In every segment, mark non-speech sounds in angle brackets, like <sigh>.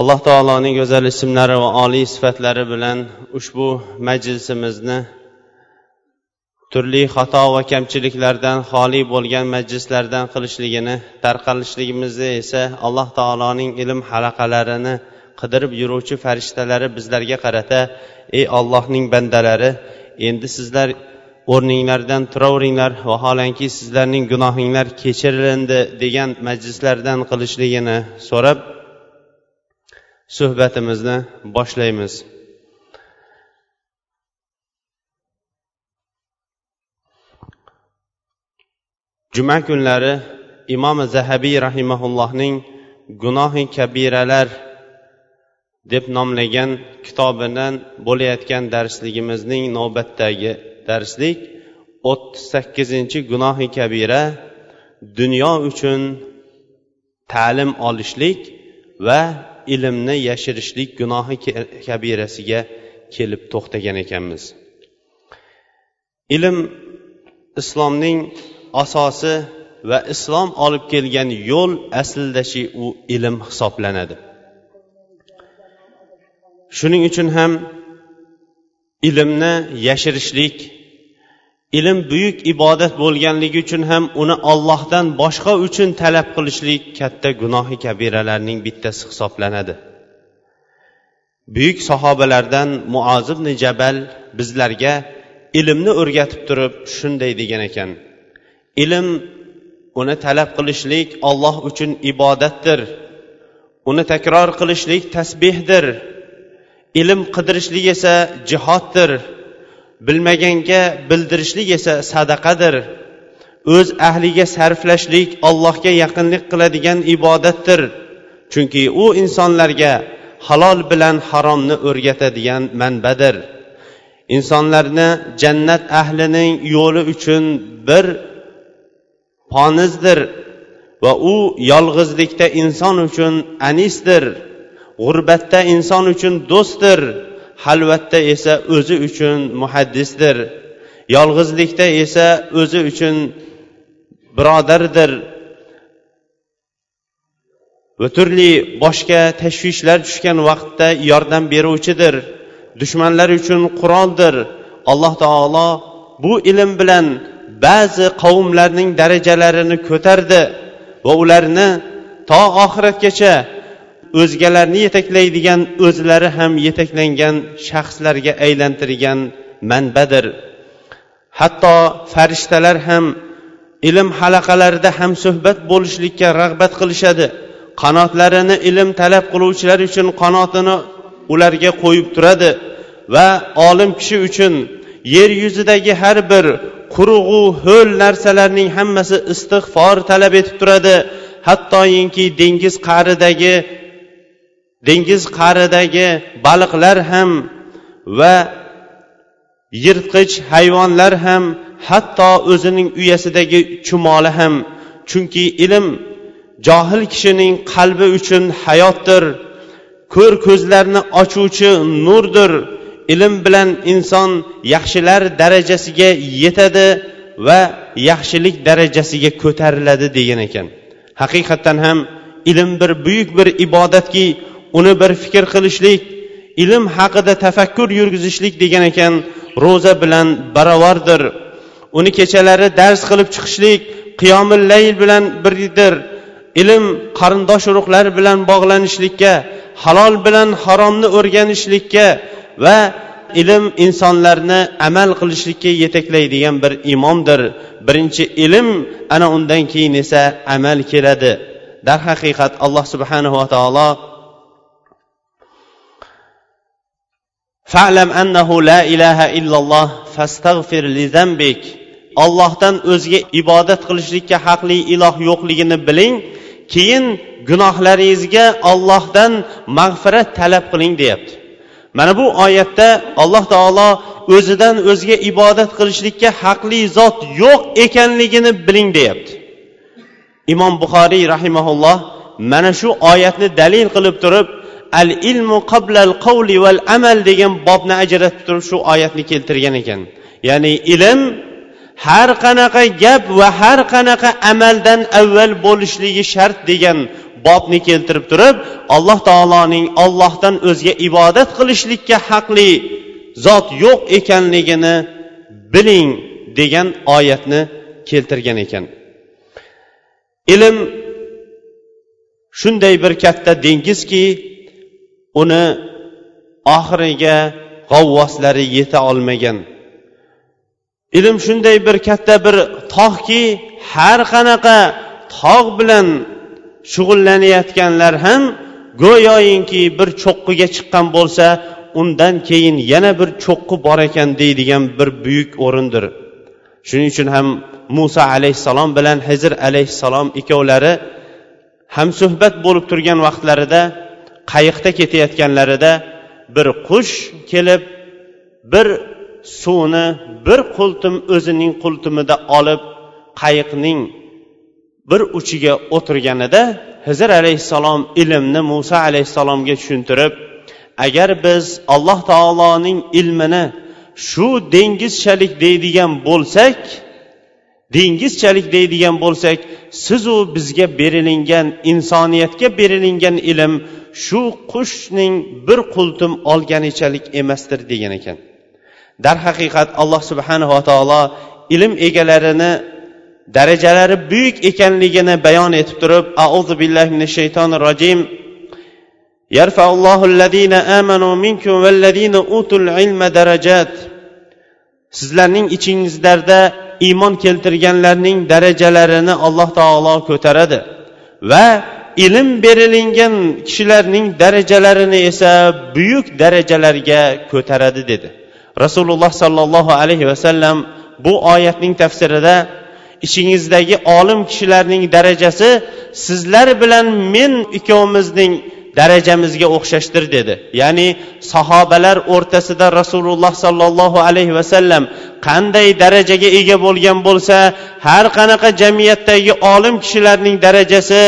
Alloh taoloning go'zal ismlari va oliy sifatlari bilan ushbu majlisimizni turli xato va kamchiliklardan xoli bo'lgan majlislardan qilishligini tarqalishligimizni esa alloh taoloning ilm halaqalarini qidirib yuruvchi farishtalari bizlarga qarata ey ollohning bandalari endi sizlar o'rninglardan turaveringlar vaholanki sizlarning gunohinglar kechirilindi degan majlislardan qilishligini so'rab suhbatimizni boshlaymiz. Juma kunlari imom zahabiy rahimaullohning gunohi kabiralar deb nomlagan kitobidan bo'layotgan darsligimizning navbatdagi darslik o'ttiz sakkizinchi gunohi kabira dunyo uchun ta'lim olishlik va ilmni yashirishlik gunohi kabirasiga kelib to'xtagan ekanmiz. Ilm islomning asosi va islom olib kelgan yo'l aslidashi u ilm hisoblanadi. Shuning uchun ham ilmni yashirishlik ilm buyuk ibodat bo'lganligi uchun ham uni ollohdan boshqa uchun talab qilishlik katta gunohi kabiralarning bittasi hisoblanadi. Buyuk sahobalardan muoz ibn jabal bizlarga ilmni o'rgatib turib shunday degan ekan. Ilm uni talab qilishlik olloh uchun ibodatdir. Uni takror qilishlik tasbehdir ilm qidirishlik esa jihoddir. Bilmaganga bildirishlik esa sadaqadir. O'z ahliga sarflashlik allohga yaqinlik qiladigan ibodatdir. Chunki u insonlarga halol bilan haromni o'rgatadigan manbadir. Insonlarni jannat ahlining yo'li uchun bir ponizdir va u yolg'izlikda inson uchun anisdir. G'urbatda inson uchun do'stdir. Halvatda esa o'zi uchun muhaddisdir. Yolg'izlikda esa o'zi uchun birodardir. Va turli boshqa tashvishlar tushgan vaqtda yordam beruvchidir. Dushmanlar uchun quroldir. Alloh taolo bu ilm bilan ba'zi qavmlarning darajalarini ko'tardi va ularni to oxiratgacha o'zgalarni yetaklaydigan o'zlari ham yetaklangan shaxslarga aylantirgan manbadir. Hatto farishtalar ham ilm halaqalarida ham suhbat bo'lishlikka rag'bat qilishadi. Qanotlarini ilm talab qiluvchilar uchun qanotini ularga qo'yib turadi va olim kishi uchun yer yuzidagi har bir qurug'u ho'l narsalarning hammasi istig'for talab etib turadi. Hattoyinki dengiz qa'ridagi dengiz qa'ridagi baliqlar ham va yirtqich hayvonlar ham hatto o'zining uyasidagi chumoli ham. Chunki ilm johil kishining qalbi uchun hayotdir. Ko'r ko'zlarni ochuvchi nurdir. Ilm bilan inson yaxshilar darajasiga yetadi va yaxshilik darajasiga ko'tariladi degan ekan. Haqiqatdan ham ilm bir buyuk bir ibodatki uni bir fikr qilishlik ilm haqida tafakkur yurgizishlik degan ekan ro'za bilan barobardir uni kechalari dars qilib chiqishlik qiyomil layl bilan birdir. Ilm qarindosh urug'lar bilan bog'lanishlikka halol bilan haromni o'rganishlikka va ilm insonlarni amal qilishlikka yetaklaydigan bir imomdir. Birinchi ilm ana undan keyin esa amal keladi. Darhaqiqat alloh subhanava taolo fa'lam annahu la ilaha illalloh fastaghfir li zambik ollohdan o'zga ibodat qilishlikka haqli iloh yo'qligini biling. Keyin gunohlaringizga ollohdan mag'firat talab qiling deyapti. Mana bu oyatda alloh taolo o'zidan o'ziga ibodat qilishlikka haqli zot yo'q ekanligini biling deyapti. Imom buxoriy rahimaulloh mana shu oyatni dalil qilib turib al ilmu qablal qavli val amal degan bobni ajratib turib shu oyatni keltirgan ekan. Ya'ni ilm har qanaqa gap va har qanaqa amaldan avval bo'lishligi shart degan bobni keltirib turib alloh taoloning ollohdan o'zga ibodat qilishlikka haqli zot yo'q ekanligini biling degan oyatni keltirgan ekan. Ilm shunday bir katta dengizki uni oxiriga g'avvoslari yeta olmagan. Ilm shunday bir katta bir tog'ki har qanaqa tog' bilan shug'ullanayotganlar ham go'yoyinki bir cho'qqiga chiqqan bo'lsa undan keyin yana bir cho'qqi bor ekan deydigan bir buyuk o'rindir. Shuning uchun ham muso alayhissalom bilan hizr alayhissalom ikkovlari hamsuhbat bo'lib turgan vaqtlarida qayiqda ketayotganlarida bir qush kelib bir suvni bir qultum o'zining qultumida olib qayiqning bir uchiga o'tirganida hizr alayhissalom ilmni muso alayhissalomga tushuntirib agar biz alloh taoloning ilmini shu dengizchalik deydigan bo'lsak dengizchalik deydigan bo'lsak sizu bizga berilingan insoniyatga berilingan ilm shu qushning bir qultum olganichalik emasdir degan ekan darhaqiqat alloh subhanava taolo ilm egalarini darajalari buyuk ekanligini bayon etib turib auzu billahi minash shaytonir rojim يرفع الله الذين آمنوا منكم والذين أوتوا العلم درجات sizlarning ichingizlarda iymon keltirganlarning darajalarini alloh taolo ko'taradi va ilm berilingan kishilarning darajalarini esa buyuk darajalarga ko'taradi dedi. Rasululloh sollallohu alayhi vasallam bu oyatning tafsirida ichingizdagi olim kishilarning darajasi sizlar bilan men ikkovimizning darajamizga o'xshashdir dedi. Ya'ni sahobalar o'rtasida rasululloh sollallohu alayhi vasallam qanday darajaga ega bo'lgan bo'lsa har qanaqa jamiyatdagi olim kishilarning darajasi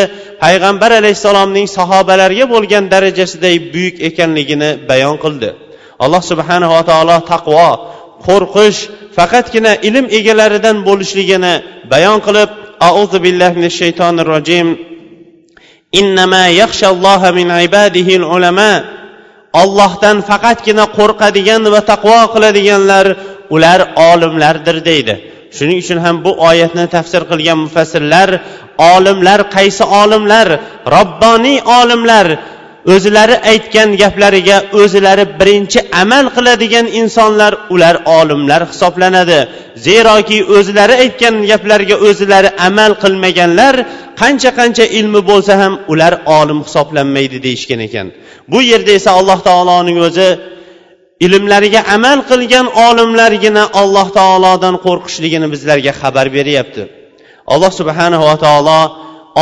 payg'ambar alayhissalomning sahobalarga bo'lgan darajasiday buyuk ekanligini bayon qildi. Alloh subhanava taolo taqvo qo'rqish faqatgina ilm egalaridan bo'lishligini bayon qilib auzu billahi minash shaytonir rojim. Innama yaxshalloha min ibadihi ulama ollohdan faqatgina qo'rqadigan va taqvo qiladiganlar ular olimlardir deydi. Shuning uchun ham bu oyatni tafsir qilgan mufassirlar olimlar qaysi olimlar? Robboniy olimlar o'zlari aytgan gaplariga o'zlari birinchi amal qiladigan insonlar ular olimlar hisoblanadi. Zeroki o'zlari aytgan gaplarga o'zlari amal qilmaganlar qancha qancha ilmi bo'lsa ham ular olim hisoblanmaydi deyishgan ekan. Bu yerda esa alloh taoloning o'zi ilmlariga amal qilgan olimlargina alloh taolodan qo'rqishligini bizlarga xabar beryapti. Alloh subhanava taolo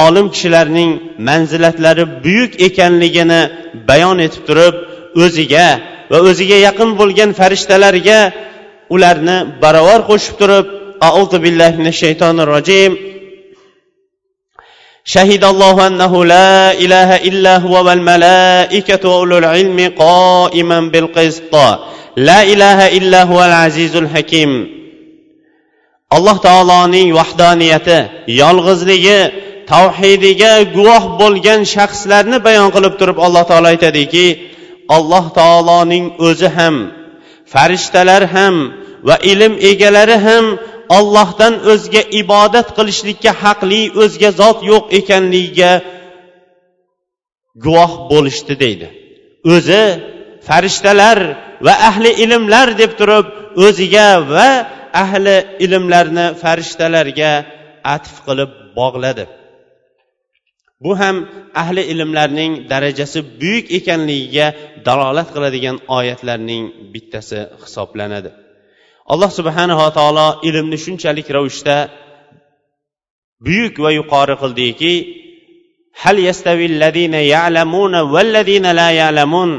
olim kishilarning manzilatlari buyuk ekanligini bayon etib turib o'ziga va o'ziga yaqin bo'lgan farishtalarga ularni barobar qo'shib turib auzu billahi minash shaytonir rojim شهد الله أنه لا إله إلا هو والملائكة وأولو العلم قائما بالقسط لا إله إلا هو العزيز الحكيم alloh taoloning vahdoniyati yolg'izligi tavhidiga guvoh bo'lgan shaxslarni bayon qilib turib alloh taolo aytadiki alloh taoloning o'zi ham farishtalar ham va ilm egalari ham ollohdan o'zga ibodat qilishlikka haqli o'zga zot yo'q ekanligiga guvoh bo'lishdi deydi. O'zi farishtalar va ahli ilmlar deb turib o'ziga va ahli ilmlarni farishtalarga atf qilib bog'ladi. Bu ham ahli ilmlarning darajasi buyuk ekanligiga dalolat qiladigan oyatlarning bittasi hisoblanadi. Alloh subhanava taolo ilmni shunchalik ravishda buyuk va yuqori qildiki hal yastavillazina ya'lamuna vallazina la ya'lamun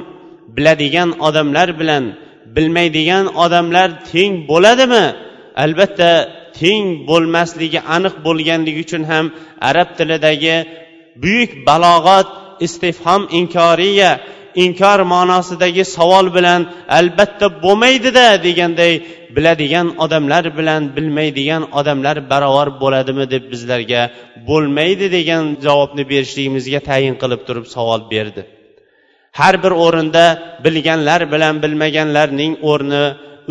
biladigan odamlar bilan bilmaydigan odamlar teng bo'ladimi? Albatta teng bo'lmasligi aniq bo'lganligi uchun ham arab tilidagi buyuk balog'at istifhom inkoriya inkor ma'nosidagi savol bilan albatta bo'lmaydida deganday biladigan odamlar bilan bilmaydigan odamlar barobar bo'ladimi deb bizlarga bo'lmaydi degan javobni berishligimizga tayin qilib turib savol berdi. Har bir o'rinda bilganlar bilan bilmaganlarning o'rni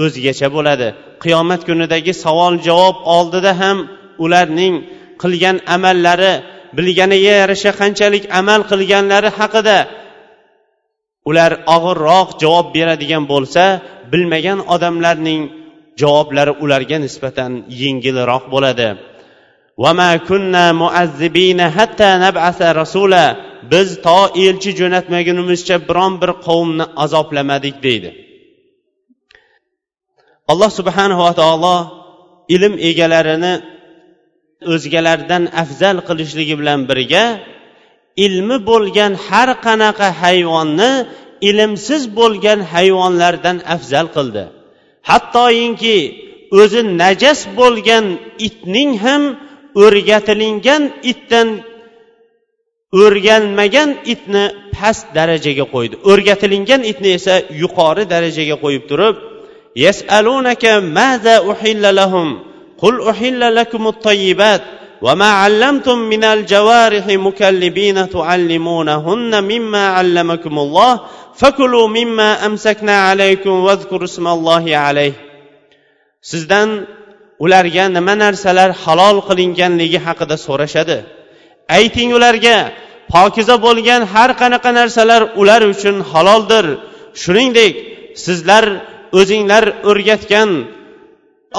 o'zgacha bo'ladi. Qiyomat kunidagi savol javob oldida ham ularning qilgan amallari bilganiga yarasha qanchalik amal qilganlari haqida ular og'irroq javob beradigan bo'lsa bilmagan odamlarning javoblari ularga nisbatan yengilroq bo'ladi. Biz to elchi jo'natmagunimizcha biron bir qavmni azoblamadik deydi. Alloh subhanava taolo ilm egalarini o'zgalardan afzal qilishligi bilan birga ilmi bo'lgan har qanaqa hayvonni ilmsiz bo'lgan hayvonlardan afzal qildi. Hattoyinki o'zi najas bo'lgan itning ham o'rgatilingan itdan o'rganmagan itni past darajaga qo'ydi. O'rgatilingan itni esa yuqori darajaga qo'yib turib yasalunaka maza uhilla lahum? qul uhilla lakumut tayyibat وما علمتم من الجوارح مكلبين تعلمونهن مما علمكم الله فكلوا مما أمسكنا عليكم واذكروا اسم الله عليه sizdan ularga nima narsalar halol qilinganligi haqida so'rashadi ayting ularga pokiza bo'lgan har qanaqa narsalar ular uchun haloldir shuningdek sizlar o'zinglar o'rgatgan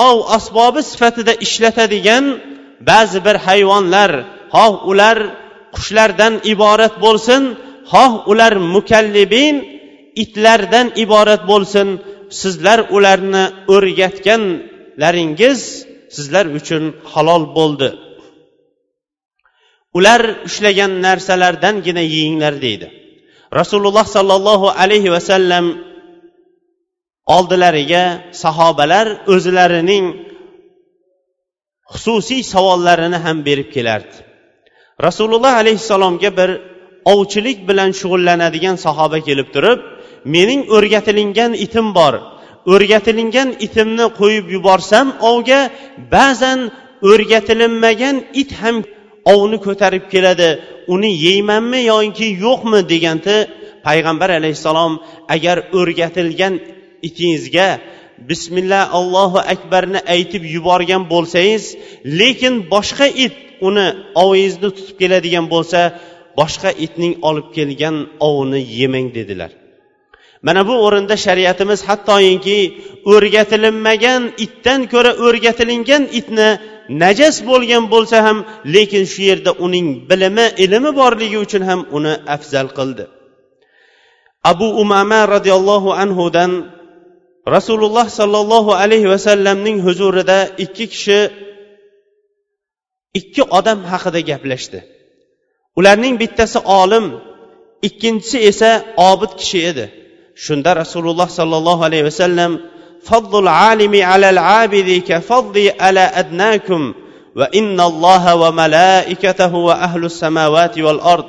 ov asbobi sifatida ishlatadigan ba'zi bir hayvonlar xoh ular qushlardan iborat bo'lsin xoh ular mukallibin itlardan iborat bo'lsin sizlar ularni o'rgatganlaringiz sizlar uchun halol bo'ldi. Ular ushlagan narsalardangina yeyinglar deydi. Rasululloh sollallohu alayhi vasallam oldilariga sahobalar o'zlarining xususiy savollarini ham berib kelardi. Rasululloh alayhissalomga bir ovchilik bilan shug'ullanadigan sahoba kelib turib mening o'rgatilingan itim bor. O'rgatilingan itimni qo'yib yuborsam ovga ba'zan o'rgatilinmagan it ham ovni ko'tarib keladi. Uni yeymanmi yoki yo'qmi? deganda payg'ambar alayhissalom. Agar o'rgatilgan itingizga bismillah allohu akbarni aytib yuborgan bo'lsangiz lekin boshqa it uni ovingizni tutib keladigan bo'lsa boshqa itning olib kelgan ovini yemang dedilar. Mana bu o'rinda shariatimiz hattoyinki o'rgatilinmagan itdan ko'ra o'rgatilingan itni najas bo'lgan bo'lsa ham lekin shu yerda uning bilimi ilmi borligi uchun ham uni afzal qildi. Abu umama roziyallohu anhudan rasululloh sollallohu alayhi vasallamning huzurida ikki kishi ikki odam haqida gaplashdi ularning bittasi olim ikkinchisi esa obid kishi edi shunda rasululloh sollallohu alayhi vasallam فضل العالم على العابد كفضل على أدناكم وإن الله وملائكته وأهل السماوات والأرض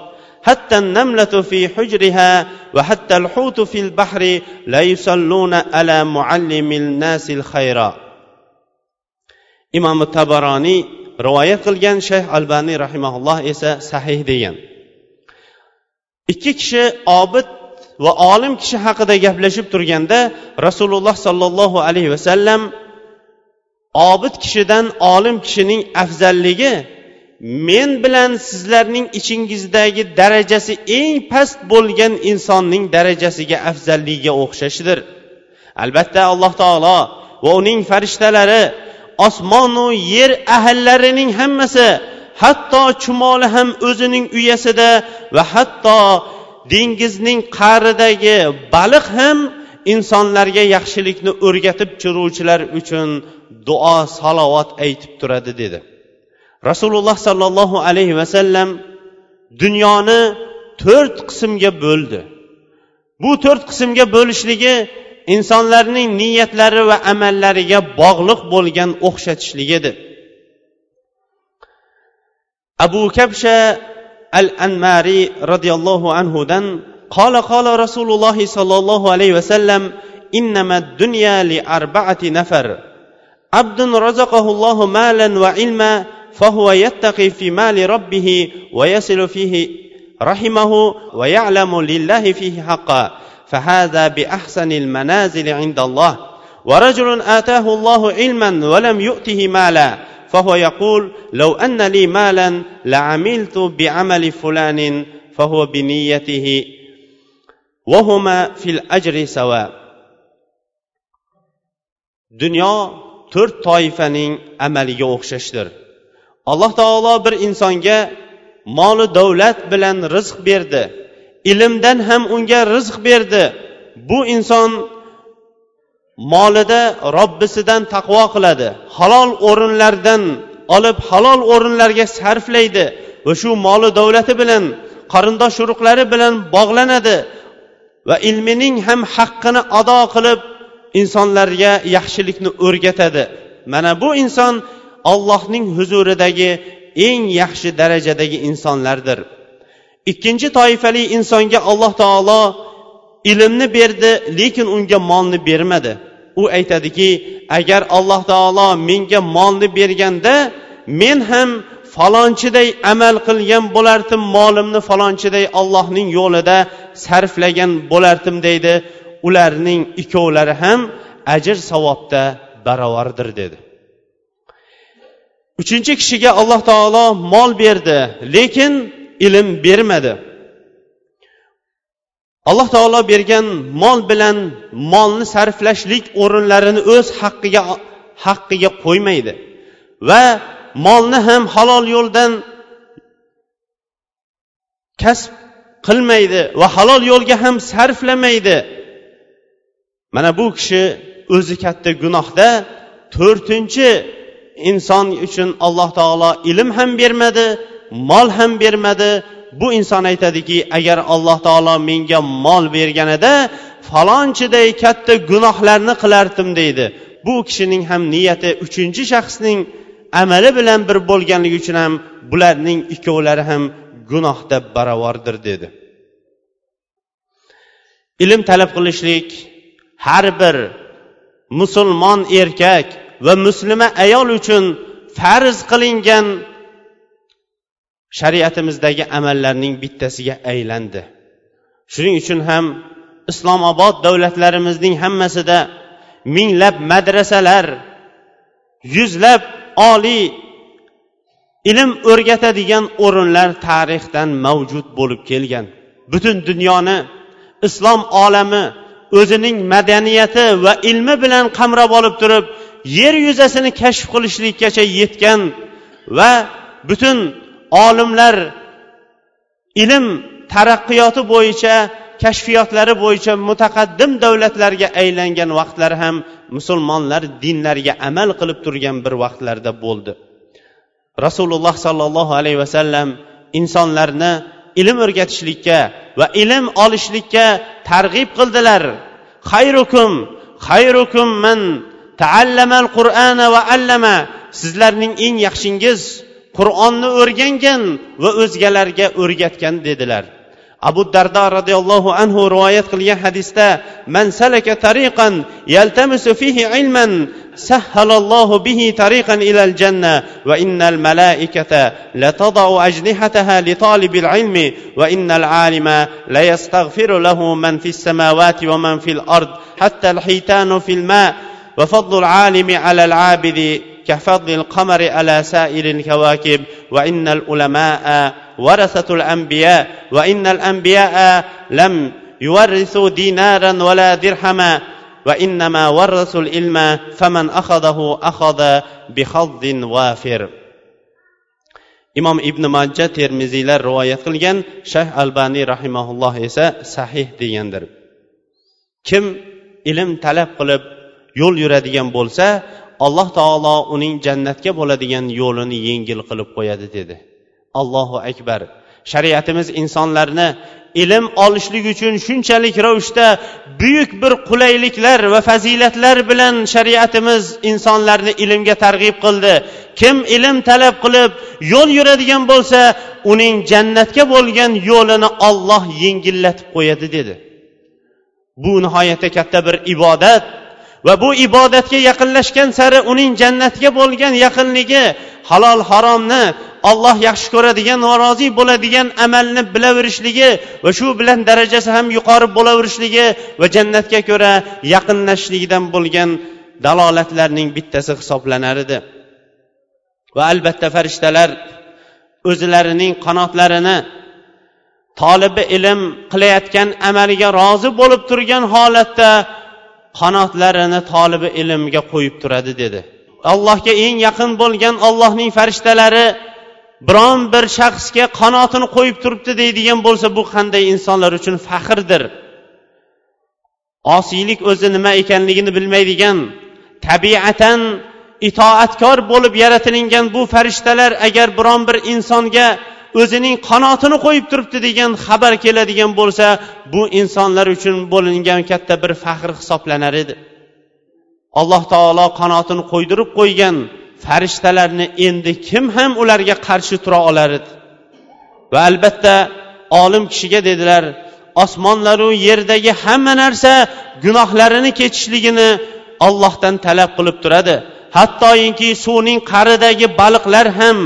حتى النملة في حجرها وحتى الحوت في البحر لا يصلون على معلم الناس الخير imom tabaroniy rivoyat qilgan shayx albaniy rahimaulloh esa sahih degan ikki kishi obid va olim kishi haqida gaplashib turganda rasululloh sollallohu alayhi vasallam obid kishidan olim kishining afzalligi men bilan sizlarning ichingizdagi darajasi eng past bo'lgan insonning darajasiga afzalligiga o'xshashdir albatta alloh taolo va uning farishtalari osmonu yer ahllarining hammasi hatto chumoli ham o'zining uyasida va hatto dengizning qa'ridagi baliq ham insonlarga yaxshilikni o'rgatib turuvchilar uchun duo salovat aytib turadi dedi. rasululloh sollallohu alayhi vasallam dunyoni to'rt qismga bo'ldi bu to'rt qismga bo'lishligi insonlarning niyatlari va amallariga bog'liq bo'lgan o'xshatishligidir abu kabsha al anmari roziyallohu anhudan قال قال رسول الله صلى الله عليه وسلم إنما الدنيا لأربعة نفر عبد رزقه الله مالا وعلما فهو يتقي في مال ربه ويصل فيه رحمه ويعلم لله فيه حقا فهذا بأحسن المنازل عند الله. ورجل آتاه الله علما ولم يؤته مالا فهو يقول لو أن لي مالا لعملت بعمل فلان فهو بنيته وهما في الأجر سواء. dunyo to'rt toifaning amaliga o'xshashdir alloh taolo bir insonga moli davlat bilan rizq berdi. Ilmdan ham unga rizq berdi. Bu inson molida robbisidan taqvo qiladi. Halol o'rinlardan olib halol o'rinlarga sarflaydi va shu moli davlati bilan qarindosh urug'lari bilan bog'lanadi va ilmining ham haqqini ado qilib insonlarga yaxshilikni o'rgatadi. Mana bu inson ollohning huzuridagi eng yaxshi darajadagi insonlardir. Ikkinchi toifali insonga alloh taolo ilmni berdi lekin unga molni bermadi. U aytadiki agar alloh taolo menga molni berganda men ham falonchiday amal qilgan bo'lardim molimni falonchiday ollohning yo'lida sarflagan bo'lardim deydi. Ularning ikkovlari ham ajr savobda barobardir dedi. Uchinchi kishiga alloh taolo mol berdi lekin ilm bermadi. Alloh taolo bergan mol bilan molni sarflashlik o'rinlarini o'z haqqiga haqqiga qo'ymaydi va molni ham halol yo'ldan kasb qilmaydi va halol yo'lga ham sarflamaydi. Mana bu kishi o'zi katta gunohda to'rtinchi inson uchun alloh taolo ilm ham bermadi mol ham bermadi. Bu inson aytadiki agar alloh taolo menga mol berganida falonchiday katta gunohlarni qilardim deydi. Bu kishining ham niyati uchinchi shaxsning amali bilan bir bo'lganligi uchun ham bularning ikkovlari ham gunohda barobardir dedi. Ilm talab qilishlik har bir musulmon erkak va muslima ayol uchun farz qilingan shariatimizdagi amallarning bittasiga aylandi. Shuning uchun ham islomobod davlatlarimizning hammasida minglab madrasalar yuzlab oliy ilm o'rgatadigan o'rinlar tarixdan mavjud bo'lib kelgan. Butun dunyoni islom olami o'zining madaniyati va ilmi bilan qamrab olib turib yer yuzasini kashf qilishlikkacha yetgan va butun olimlar ilm taraqqiyoti bo'yicha kashfiyotlari bo'yicha mutaqaddim davlatlarga aylangan vaqtlari ham musulmonlar dinlariga amal qilib turgan bir vaqtlarda bo'ldi. Rasululloh sollallohu alayhi vasallam insonlarni ilm o'rgatishlikka va ilm olishlikka targ'ib qildilar. Xayrukum xayrukum man taallamal qur'ana va allama. Sizlarning eng yaxshingiz qur'onni o'rgangan va o'zgalarga o'rgatgan dedilar. Abu dardo roziyallohu anhu rivoyat qilgan hadisda man salaka tariqan yaltamisu fihi ilman sahhalallohu bihi tariqan ilal janna va innal malaikata latadau ajnihataha li talibil ilmi va innal alima la yastaghfiru lahu man fis samawati va man fil ard hatta al hitanu fil ma. وفضل العالم على العابد كفضل القمر على سائر الكواكب وإن العلماء ورثة الأنبياء وإن الأنبياء لم يورثوا دينارا ولا درهما وإنما ورثوا العلم فمن أخذه أخذ بحظ وافر. imom ibn majja termiziylar rivoyat qilgan shayx albaniy rahimaulloh esa sahih degandir kim ilm talab qilib yo'l yuradigan bo'lsa alloh taolo uning jannatga bo'ladigan yo'lini yengil qilib qo'yadi dedi. Allohu akbar. Shariatimiz insonlarni ilm olishlik uchun shunchalik ravishda buyuk bir qulayliklar va fazilatlar bilan shariatimiz insonlarni ilmga targ'ib qildi. Kim ilm talab qilib yo'l yuradigan bo'lsa uning jannatga bo'lgan yo'lini olloh yengillatib qo'yadi dedi. Bu nihoyatda katta bir ibodat va bu ibodatga yaqinlashgan sari uning jannatga bo'lgan yaqinligi halol haromni olloh yaxshi ko'radigan va rozi bo'ladigan amalni bilaverishligi va shu bilan darajasi ham yuqori bo'laverishligi va jannatga ko'ra yaqinlashishligidan bo'lgan dalolatlarning bittasi hisoblanar edi. Va albatta farishtalar o'zlarining qanotlarini tolibi ilm qilayotgan amaliga rozi bo'lib turgan holatda qanotlarini tolibi ilmga qo'yib turadi dedi. Allohga eng yaqin bo'lgan ollohning farishtalari biron bir shaxsga qanotini qo'yib turibdi deydigan bo'lsa bu qanday insonlar uchun faxrdir? Osiylik o'zi nima ekanligini bilmaydigan tabiatan itoatkor bo'lib yaratilingan bu farishtalar agar biron bir insonga o'zining qanotini qo'yib turibdi degan xabar keladigan bo'lsa bu insonlar uchun bo'lingan katta bir faxr hisoblanar edi. Alloh taolo qanotini qo'ydirib qo'ygan farishtalarni endi kim ham ularga qarshi tura olar edi? Va albatta olim kishiga dedilar osmonlaru yerdagi hamma narsa gunohlarini kechishligini ollohdan talab qilib turadi. Hattoyinki suvning qa'ridagi baliqlar ham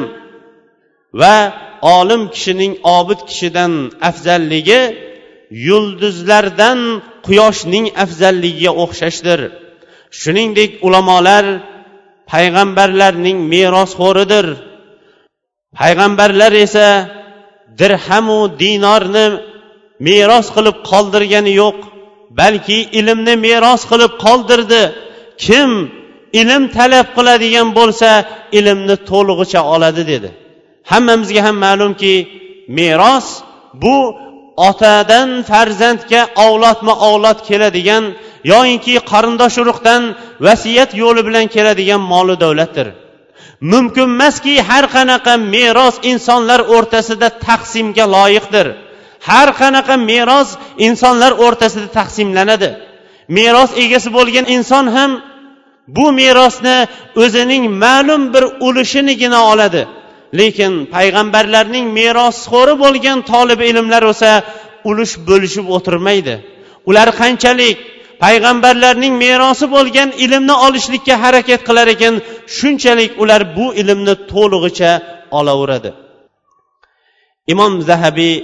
va olim kishining obid kishidan afzalligi yulduzlardan quyoshning afzalligiga o'xshashdir. Shuningdek ulamolar payg'ambarlarning merosxo'ridir. Payg'ambarlar esa dirhamu dinorni meros qilib qoldirgani yo'q balki ilmni meros qilib qoldirdi. Kim ilm talab qiladigan bo'lsa ilmni to'lig'icha oladi dedi. Hammamizga ham ma'lumki meros bu otadan farzandga avlodma avlod keladigan yoyinki qarindosh urug'dan vasiyat yo'li bilan keladigan moli davlatdir. Mumkin emaski har qanaqa meros insonlar o'rtasida taqsimga loyiqdir. Har qanaqa meros insonlar o'rtasida taqsimlanadi. Meros egasi bo'lgan inson ham bu merosni o'zining ma'lum bir ulushinigina oladi. Lekin payg'ambarlarning merosxo'ri bo'lgan tolib ilmlar bo'lsa ulush bo'lishib o'tirmaydi. Ular qanchalik payg'ambarlarning merosi bo'lgan ilmni olishlikka harakat qilar ekan shunchalik ular bu ilmni to'lig'icha olaveradi. Imom zahabiy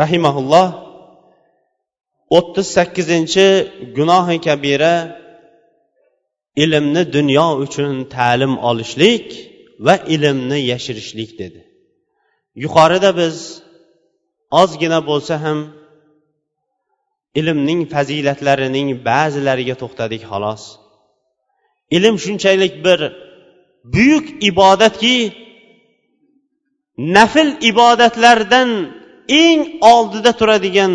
rahimaulloh o'ttiz sakkizinchi gunohi kabira ilmni dunyo uchun ta'lim olishlik va ilmni yashirishlik dedi. Yuqorida biz ozgina bo'lsa ham ilmning fazilatlarining ba'zilariga to'xtadik xolos. Ilm shunchalik bir buyuk ibodatki nafl ibodatlardan eng oldida turadigan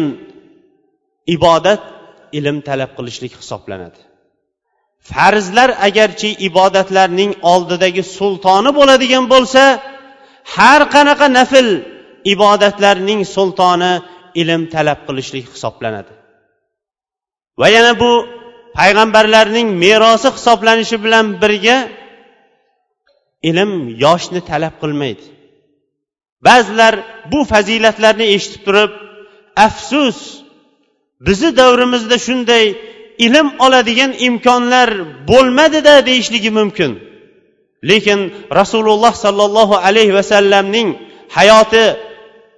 ibodat ilm talab qilishlik hisoblanadi. Farzlar agarchi ibodatlarning oldidagi sultoni bo'ladigan bo'lsa har qanaqa nafl ibodatlarning sultoni ilm talab qilishlik hisoblanadi. Va yana bu payg'ambarlarning merosi hisoblanishi bilan birga ilm yoshni talab qilmaydi. Ba'zilar bu fazilatlarni eshitib turib afsus bizni davrimizda shunday ilm oladigan imkonlar bo'lmadida deyishligi mumkin. Lekin rasululloh sollallohu alayhi vasallamning hayoti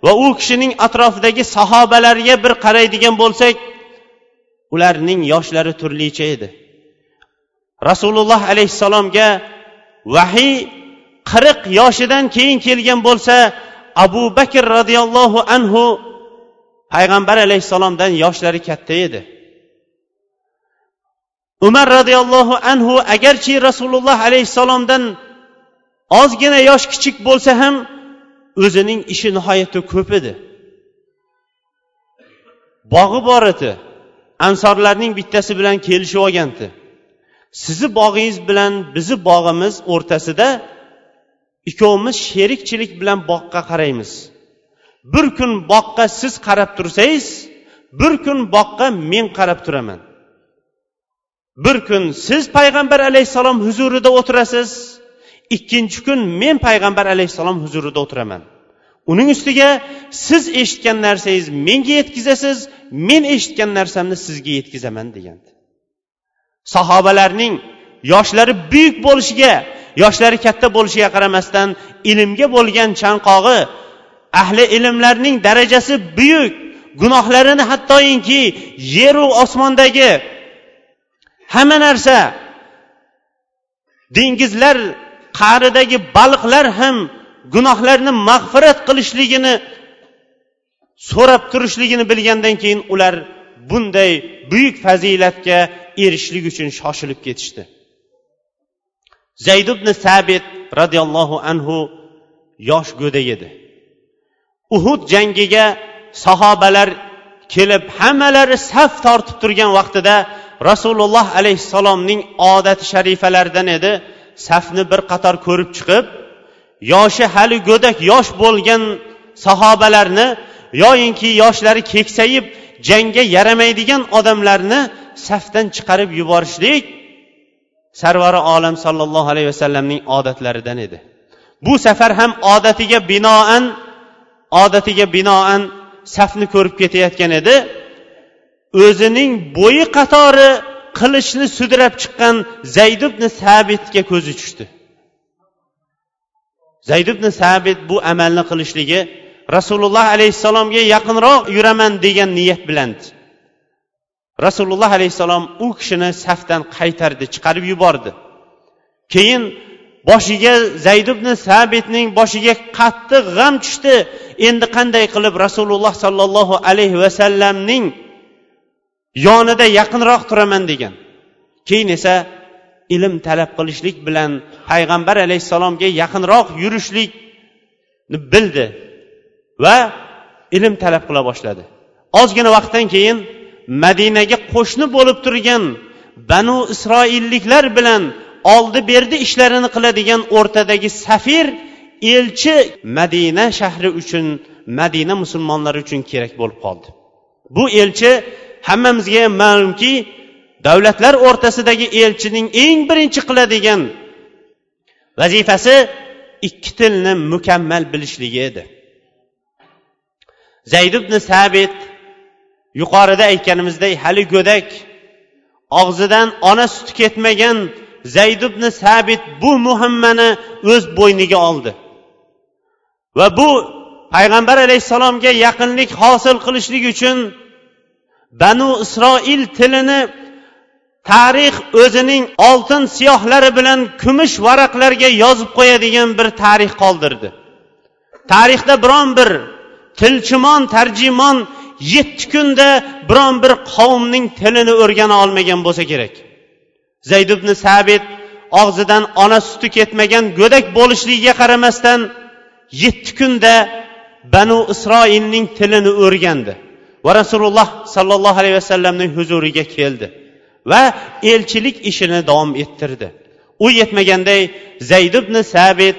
va u kishining atrofidagi sahobalarga bir qaraydigan bo'lsak ularning yoshlari turlicha edi. Rasululloh alayhissalomga vahiy qirq yoshidan keyin kelgan bo'lsa abu bakr roziyallohu anhu payg'ambar alayhissalomdan yoshlari katta edi. Umar roziyallohu anhu agarchi rasululloh alayhissalomdan ozgina yosh kichik bo'lsa ham o'zining ishi nihoyatda ko'p edi. Bog'i bor edi. Ansorlarning bittasi bilan kelishib olgandi sizni bog'ingiz bilan bizni bog'imiz o'rtasida ikkovimiz sherikchilik bilan boqqa qaraymiz. Bir kun boqqa siz qarab tursangiz bir kun boqqa men qarab turaman. Bir kun siz payg'ambar alayhissalom huzurida o'tirasiz ikkinchi kun men payg'ambar alayhissalom huzurida o'tiraman. Uning ustiga siz eshitgan narsangiz menga yetkazasiz men eshitgan narsamni sizga yetkazaman degandi. Sahobalarning yoshlari buyuk bo'lishiga yoshlari katta bo'lishiga qaramasdan ilmga bo'lgan chanqog'i ahli ilmlarning darajasi buyuk gunohlarini hattoki yeru osmondagi hamma narsa. Dengizlar qa'ridagi baliqlar ham gunohlarni mag'firat qilishligini so'rab turishligini bilgandan keyin ular bunday buyuk fazilatga erishishlik uchun shoshilib ketishdi. Zayd ibn sabit roziyallohu anhu yosh go'dak edi. Uhud jangiga sahobalar kelib hammalari saf tortib turgan vaqtida rasululloh alayhissalomning odati sharifalaridan edi. Safni bir qator ko'rib chiqib yoshi hali go'dak yosh bo'lgan sahobalarni yoyinki yoshlari keksayib jangga yaramaydigan odamlarni safdan chiqarib yuborishlik sarvari olam sollallohu alayhi vasallamning odatlaridan edi. Bu safar ham odatiga binoan odatiga binoan safni ko'rib ketayotgan edi. O'zining bo'yi qatori qilichni sudrab chiqqan zayd ibn sabitga ko'zi tushdi. Zayd ibn sabit bu amalni qilishligi rasululloh alayhissalomga yaqinroq yuraman degan niyat bilan rasululloh alayhissalom u kishini safdan qaytardi chiqarib yubordi. Keyin boshiga zayd ibn sabitning boshiga qattiq g'am tushdi. Endi qanday qilib rasululloh sollallohu alayhi vasallamning yonida yaqinroq turaman degan. Keyin esa ilm talab qilishlik bilan payg'ambar alayhissalomga yaqinroq yurishlikni bildi va ilm talab qila boshladi. Ozgina vaqtdan keyin madinaga qo'shni bo'lib turgan banu isroilliklar bilan oldi berdi ishlarini qiladigan o'rtadagi safir elchi madina shahri uchun madina musulmonlari uchun kerak bo'lib qoldi. Bu elchi hammamizga ham ma'lumki davlatlar o'rtasidagi elchining eng birinchi qiladigan vazifasi ikki tilni mukammal bilishligi edi. Zayd ibn sabit yuqorida aytganimizdek hali go'dak og'zidan ona suti ketmagan zayd ibn sabit bu muhammani o'z bo'yniga oldi. Va bu payg'ambar alayhissalomga yaqinlik hosil qilishlik uchun banu isroil tilini tarix o'zining oltin siyohlari bilan kumush varaqlarga yozib qo'yadigan bir tarix qoldirdi. Tarixda biron bir tilchimon tarjimon yetti kunda biron bir qavmning tilini o'rgana olmagan bo'lsa kerak. Zayd ibn sabit og'zidan ona suti ketmagan go'dak bo'lishligiga qaramasdan yetti kunda banu isroilning tilini o'rgandi. Va rasululloh sollallohu alayhi vasallamning huzuriga keldi va elchilik ishini davom ettirdi. U yetmaganday zayd ibn sabit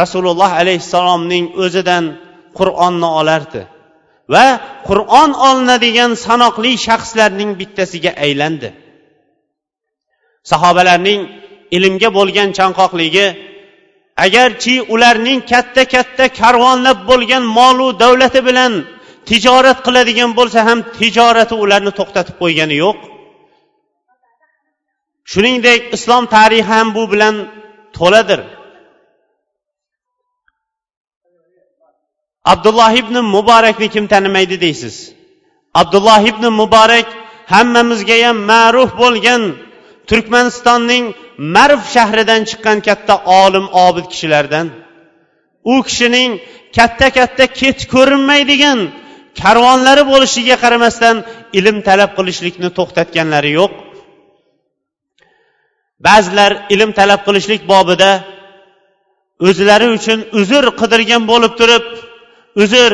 rasululloh alayhissalomning o'zidan qur'onni olardi va qur'on olinadigan sanoqli shaxslarning bittasiga aylandi. Sahobalarning ilmga bo'lgan chanqoqligi agarchi ularning katta katta karvonlab bo'lgan molu davlati bilan tijorat qiladigan bo'lsa ham tijorati ularni to'xtatib qo'ygani yo'q. Shuningdek islom tarixi ham bu bilan to'ladir. Abdulloh ibn muborakni kim tanimaydi deysiz? Abdulloh ibn muborak hammamizga ham ma'ruf bo'lgan turkmanistonning marv shahridan chiqqan katta olim obid kishilardan. U kishining katta katta ket ko'rinmaydigan karvonlari bo'lishiga qaramasdan ilm talab qilishlikni to'xtatganlari yo'q. Ba'zilar ilm talab qilishlik bobida o'zlari uchun uzr qidirgan bo'lib turib uzr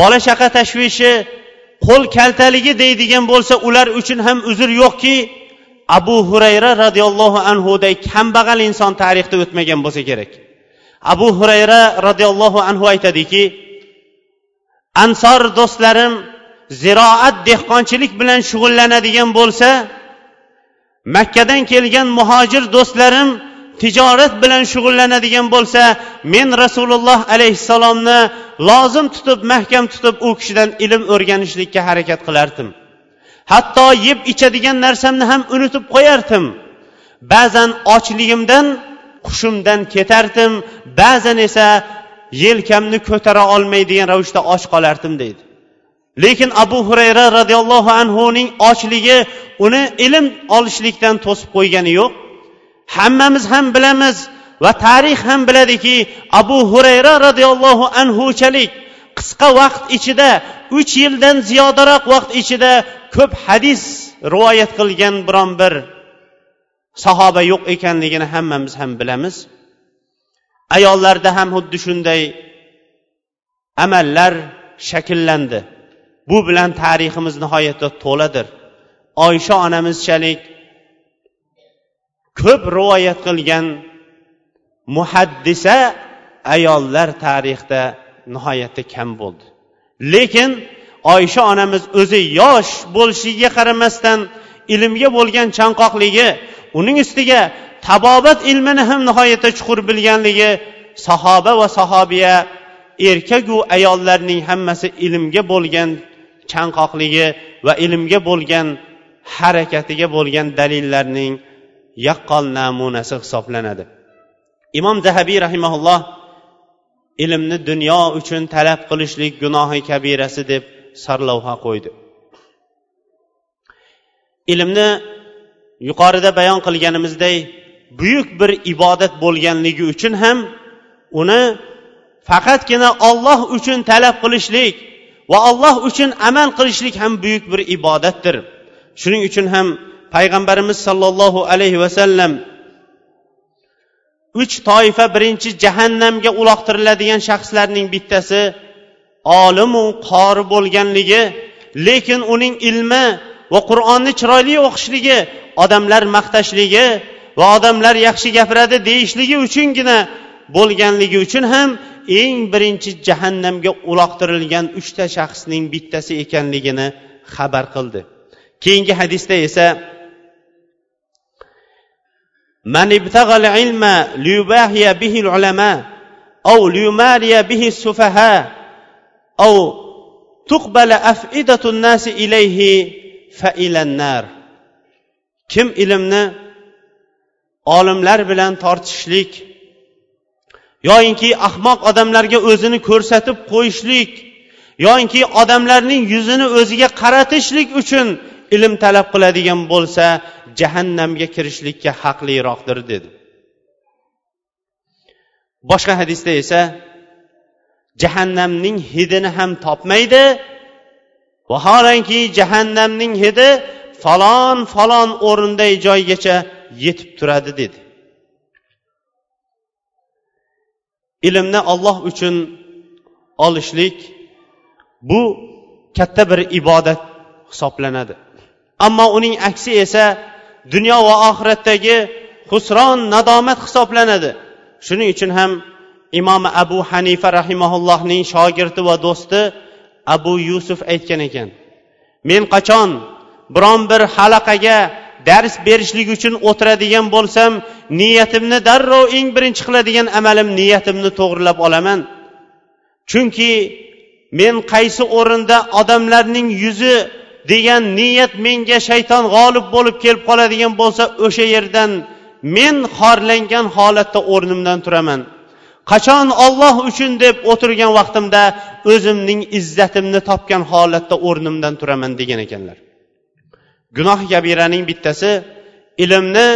bola chaqa tashvishi qo'l kaltaligi deydigan bo'lsa ular uchun ham uzr yo'qki abu hurayra roziyallohu anhuday kambag'al inson tarixda o'tmagan bo'lsa kerak. Abu hurayra roziyallohu anhu aytadiki ansor do'stlarim ziroat dehqonchilik bilan shug'ullanadigan bo'lsa makkadan kelgan muhojir do'stlarim tijorat bilan shug'ullanadigan bo'lsa men rasululloh alayhissalomni lozim tutib mahkam tutib u kishidan ilm o'rganishlikka harakat qilardim. Hatto yeb ichadigan narsamni ham unutib qo'yardim. Ba'zan ochligimdan hushimdan ketardim. Ba'zan esa yelkamni ko'tara olmaydigan ravishda och qolardim deydi. Lekin abu hurayra roziyallohu anhuning ochligi uni ilm olishlikdan to'sib qo'ygani yo'q. Hammamiz ham bilamiz va tarix ham biladiki abu hurayra roziyallohu anhuchalik qisqa vaqt ichida uch yildan ziyodaroq vaqt ichida ko'p hadis rivoyat qilgan biron bir sahoba yo'q ekanligini hammamiz ham bilamiz. Ayollarda ham xuddi shunday amallar shakllandi. Bu bilan tariximiz nihoyatda to'ladir. Oysha onamizchalik ko'p rivoyat qilgan muhaddisa ayollar tarixda nihoyatda kam bo'ldi. Lekin oysha onamiz o'zi yosh bo'lishiga qaramasdan ilmga bo'lgan chanqoqligi uning ustiga tabobat ilmini ham nihoyatda chuqur bilganligi sahoba va sahobiya erkaku ayollarning hammasi ilmga bo'lgan chanqoqligi va ilmga bo'lgan harakatiga bo'lgan dalillarning yaqqol namunasi hisoblanadi. Imom zahabiy rahimaulloh ilmni dunyo uchun talab qilishlik gunohi kabirasi deb sarlavha qo'ydi. Ilmni yuqorida bayon qilganimizdek buyuk bir ibodat bo'lganligi uchun ham uni faqatgina olloh uchun talab qilishlik va olloh uchun amal qilishlik ham buyuk bir ibodatdir. Shuning uchun ham payg'ambarimiz sollallohu alayhi vasallam uch toifa birinchi jahannamga uloqtiriladigan shaxslarning bittasi olimu qori bo'lganligi lekin uning ilmi va qur'onni chiroyli o'qishligi odamlar maqtashligi va odamlar yaxshi gapiradi deyishligi uchungina bo'lganligi uchun ham eng birinchi jahannamga uloqtirilgan uchta shaxsning bittasi ekanligini xabar qildi keyingi hadisda esa من ابتغى العلم ليباهي به العلماء أو ليماري به السفهاء أو تقبل أفئدة الناس إليه فإلى النار kim ilmni olimlar bilan tortishlik yoyinki ahmoq odamlarga o'zini ko'rsatib qo'yishlik yoyinki odamlarning yuzini o'ziga qaratishlik uchun ilm talab qiladigan bo'lsa jahannamga kirishlikka haqliroqdir dedi. Boshqa hadisda esa jahannamning hidini ham topmaydi vaholanki jahannamning hidi falon falon o'rinday joygacha yetib turadi dedi. Ilmni olloh uchun olishlik bu katta bir ibodat hisoblanadi. Ammo uning aksi esa dunyo va oxiratdagi husron nadomat hisoblanadi. Shuning uchun ham imom abu hanifa rahimaullohning shogirdi va do'sti abu yusuf aytgan ekan men qachon biron bir halaqaga dars berishlik uchun o'tiradigan bo'lsam niyatimni darrov eng birinchi qiladigan amalim niyatimni to'g'irlab olaman. Chunki men qaysi o'rinda odamlarning yuzi degan niyat menga shayton g'olib bo'lib kelib qoladigan bo'lsa o'sha yerdan men xorlangan holatda o'rnimdan turaman. Qachon olloh uchun deb o'tirgan vaqtimda o'zimning izzatimni topgan holatda o'rnimdan turaman degan ekanlar. Gunoh kabiraning bittasi ilmni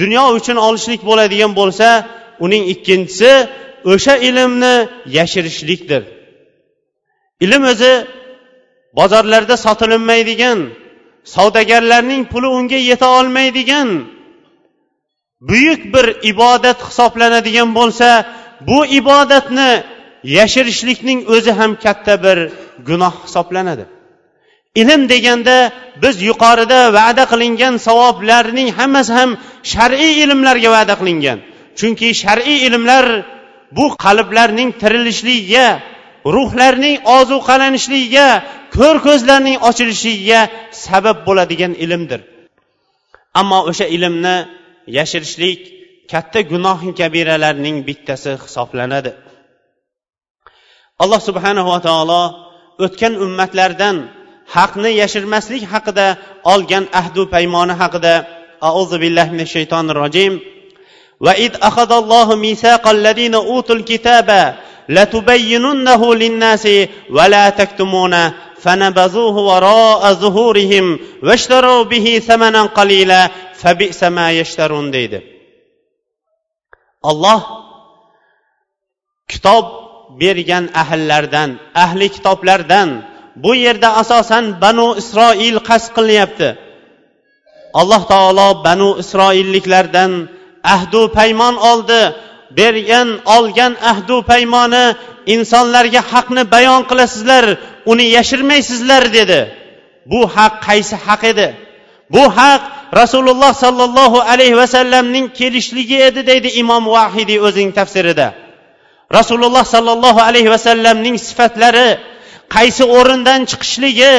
dunyo uchun olishlik bo'ladigan bo'lsa uning ikkinchisi o'sha ilmni yashirishlikdir. Ilm o'zi bozorlarda sotilinmaydigan savdogarlarning puli unga yeta olmaydigan buyuk bir ibodat hisoblanadigan bo'lsa bu ibodatni yashirishlikning o'zi ham katta bir gunoh hisoblanadi. Ilm deganda biz yuqorida va'da qilingan savoblarning hammasi ham shar'iy ilmlarga va'da qilingan. Chunki shar'iy ilmlar bu qalblarning tirilishligiga ruhlarning ozuqalanishligiga ko'r ko'zlarning ochilishiga sabab bo'ladigan ilmdir. Ammo o'sha ilmni yashirishlik katta gunoh kabiralarning bittasi hisoblanadi. Alloh subhanava taolo o'tgan ummatlardan haqni yashirmaslik haqida olgan ahdu paymoni haqida auzu billahi minash shaytonir rojim وإذ أخذ الله ميثاق الذين أوتوا الكتاب لتبيننه للناس ولا تكتمونه فنبذوه وراء ظهورهم واشتروا به ثمنا قليلا فبئس ما يشترون deydi olloh kitob bergan ahllardan ahli kitoblardan bu yerda asosan banu isroil qasd qilinyapti. Alloh taolo banu isroilliklardan ahdu paymon oldi. Bergan olgan ahdu paymoni insonlarga haqni bayon qilasizlar uni yashirmaysizlar dedi. Bu haq qaysi haq edi? Bu haq rasululloh sollallohu alayhi vasallamning kelishligi edi deydi imom vahidiy o'zining tafsirida. Rasululloh sollallohu alayhi vasallamning sifatlari qaysi o'rindan chiqishligi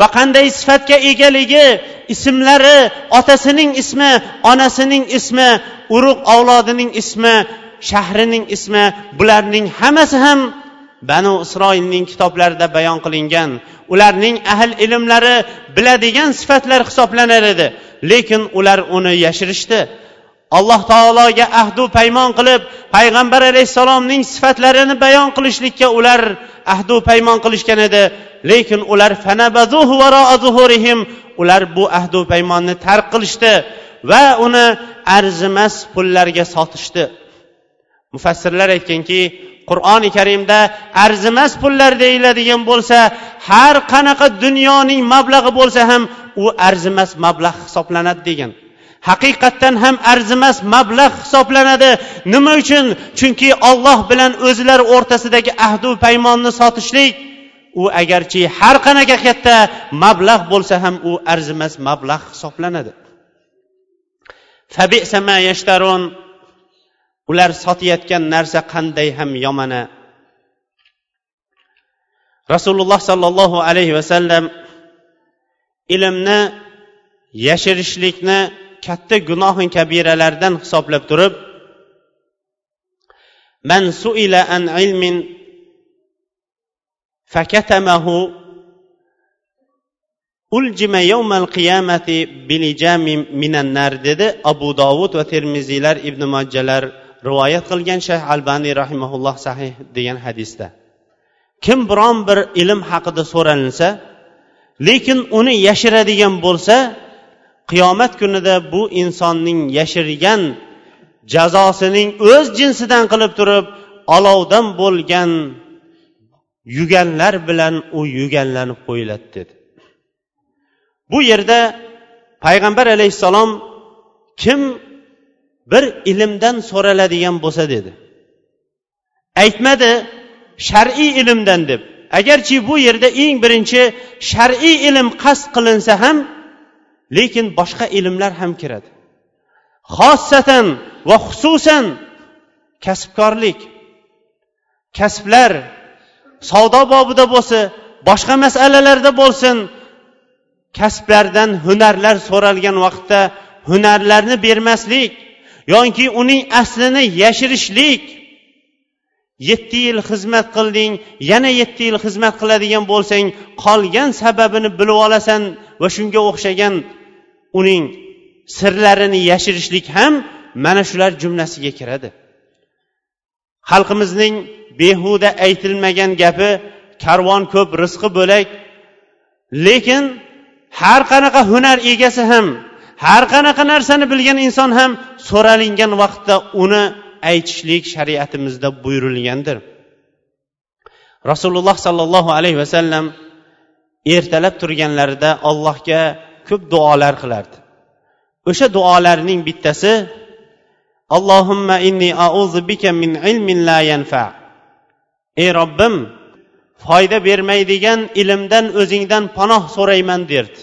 va qanday sifatga egaligi ismlari otasining ismi onasining ismi urug' avlodining ismi shahrining ismi bularning hammasi ham banu isroilning kitoblarida bayon qilingan. Ularning ahl ilmlari biladigan sifatlar hisoblanar edi lekin ular uni yashirishdi. Alloh taologa ahdu paymon qilib payg'ambar alayhissalomning sifatlarini bayon qilishlikka ular ahdu paymon qilishgan edi. Lekin ular ular bu ahdu paymonni tark qilishdi va uni arzimas pullarga sotishdi. Mufassirlar aytganki qur'oni karimda arzimas pullar deyiladigan bo'lsa har qanaqa dunyoning mablag'i bo'lsa ham u arzimas mablag' hisoblanadi degan. Haqiqatdan ham arzimas mablag' hisoblanadi. Nima uchun? Chunki olloh bilan o'zlari o'rtasidagi ahdu paymonni sotishlik u agarchi har qanaqa katta mablag' bo'lsa ham u arzimas mablag' hisoblanadi. Ular sotayotgan narsa qanday ham yomona rasululloh sollallohu alayhi vasallam ilmni yashirishlikni katta gunohi kabiralardan hisoblab turib man suila an ilmin fakatamahu uljima yawmal qiyamati bilijami minan nar dedi abu dovud va termiziylar ibn majjalar rivoyat qilgan shayx albaniy rahimaulloh sahih degan hadisda. Kim biron bir ilm haqida so'ralinsa lekin uni yashiradigan bo'lsa qiyomat kunida bu insonning yashirgan jazosining o'z jinsidan qilib turib olovdan bo'lgan yuganlar bilan u yuganlanib qo'yiladi dedi. Bu yerda payg'ambar alayhissalom kim bir ilmdan so'raladigan bo'lsa dedi. Aytmadi shar'iy ilmdan deb. Agarchi bu yerda eng birinchi shar'iy ilm qasd qilinsa ham lekin boshqa ilmlar ham kiradi. Xossatan va xususan kasbkorlik. Kasblar savdo bobida bo'lsa boshqa masalalarda bo'lsin kasblardan hunarlar so'ralgan vaqtda hunarlarni bermaslik yoki uning aslini yashirishlik yetti yil xizmat qilding yana yetti yil xizmat qiladigan bo'lsang qolgan sababini bilib olasan va shunga o'xshagan uning sirlarini yashirishlik ham mana shular jumlasiga kiradi. Xalqimizning behuda aytilmagan gapi karvon ko'p rizqi bo'lak lekin har qanaqa hunar egasi ham har qanaqa narsani bilgan inson ham so'ralingan vaqtda uni aytishlik shariatimizda buyurilgandir. Rasululloh sollallohu alayhi vasallam ertalab turganlarida allohga ko'p duolar qilardi. O'sha duolarning bittasi allohumma inni auzu bika min ilmin la yanfa. Ey robbim foyda bermaydigan ilmdan o'zingdan panoh so'rayman derdi.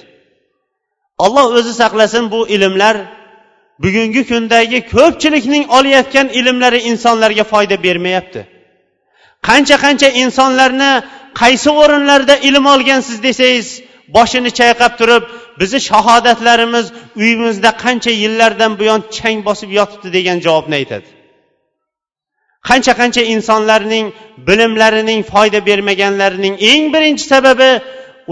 Olloh o'zi saqlasin bu ilmlar bugungi kundagi ko'pchilikning olayotgan ilmlari insonlarga foyda bermayapti. Qancha qancha insonlarni qaysi o'rinlarda ilm olgansiz desangiz boshini chayqab turib bizni shahodatlarimiz uyimizda qancha yillardan buyon chang bosib yotibdi degan javobni aytadi? Qancha qancha insonlarning bilimlarining foyda bermaganlarining eng birinchi sababi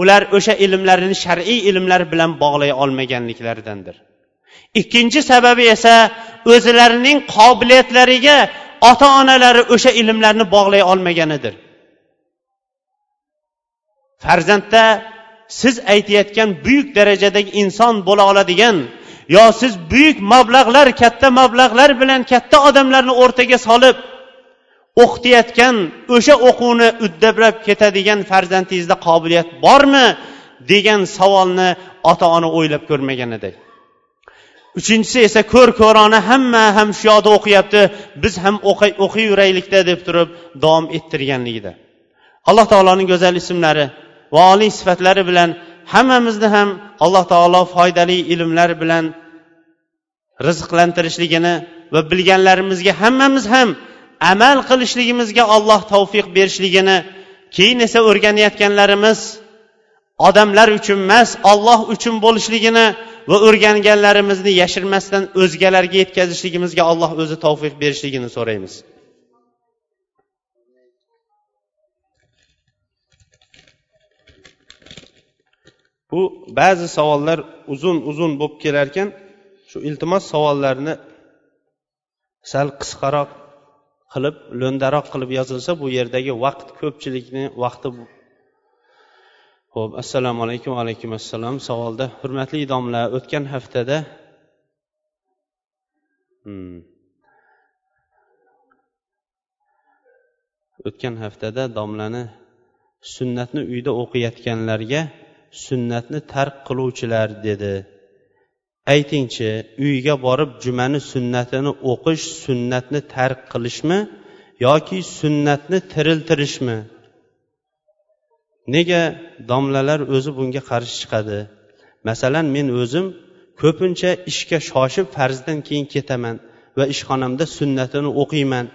ular o'sha ilmlarini shar'iy ilmlar bilan bog'lay olmaganliklaridandir. Ikkinchi sababi esa o'zlarining qobiliyatlariga ota onalari o'sha ilmlarni bog'lay olmaganidir. Farzandda siz aytayotgan buyuk darajadagi inson bo'la oladigan yo siz buyuk mablag'lar katta mablag'lar bilan katta odamlarni o'rtaga solib o'qitayotgan o'sha o'quvni uddablab ketadigan farzandingizda qobiliyat bormi degan savolni ota ona o'ylab ko'rmagan edi uchinchisi esa ko'r ko'rona hamma ham shu yoqda o'qiyapti biz ham o'qiyveraylikda deb turib davom ettirganligida. Alloh taoloning go'zal ismlari va oliy sifatlari bilan hammamizni ham alloh taolo foydali ilmlar bilan rizqlantirishligini va bilganlarimizga hammamiz ham amal qilishligimizga alloh tavfiq berishligini keyin esa o'rganayotganlarimiz odamlar uchun emas olloh uchun bo'lishligini va o'rganganlarimizni yashirmasdan o'zgalarga yetkazishligimizga alloh o'zi tavfiq berishligini so'raymiz. Bu ba'zi savollar uzun uzun bo'lib kelar ekan shu iltimos savollarni sal qisqaroq qilib lo'ndaroq qilib yozilsa bu yerdagi vaqt ko'pchilikni vaqti ho'p assalomu alaykum alaykum assalom savolda hurmatli domla o'tgan haftada hmm. o'tgan haftada domlani sunnatni uyda o'qiyotganlarga sunnatni tark qiluvchilar dedi. Aytingchi uyga borib jumani sunnatini o'qish sunnatni tark qilishmi yoki sunnatni tiriltirishmi? Nega domlalar o'zi bunga qarshi chiqadi? Masalan men o'zim ko'pincha ishga shoshib farzdan keyin ketaman va ishxonamda sunnatini o'qiyman.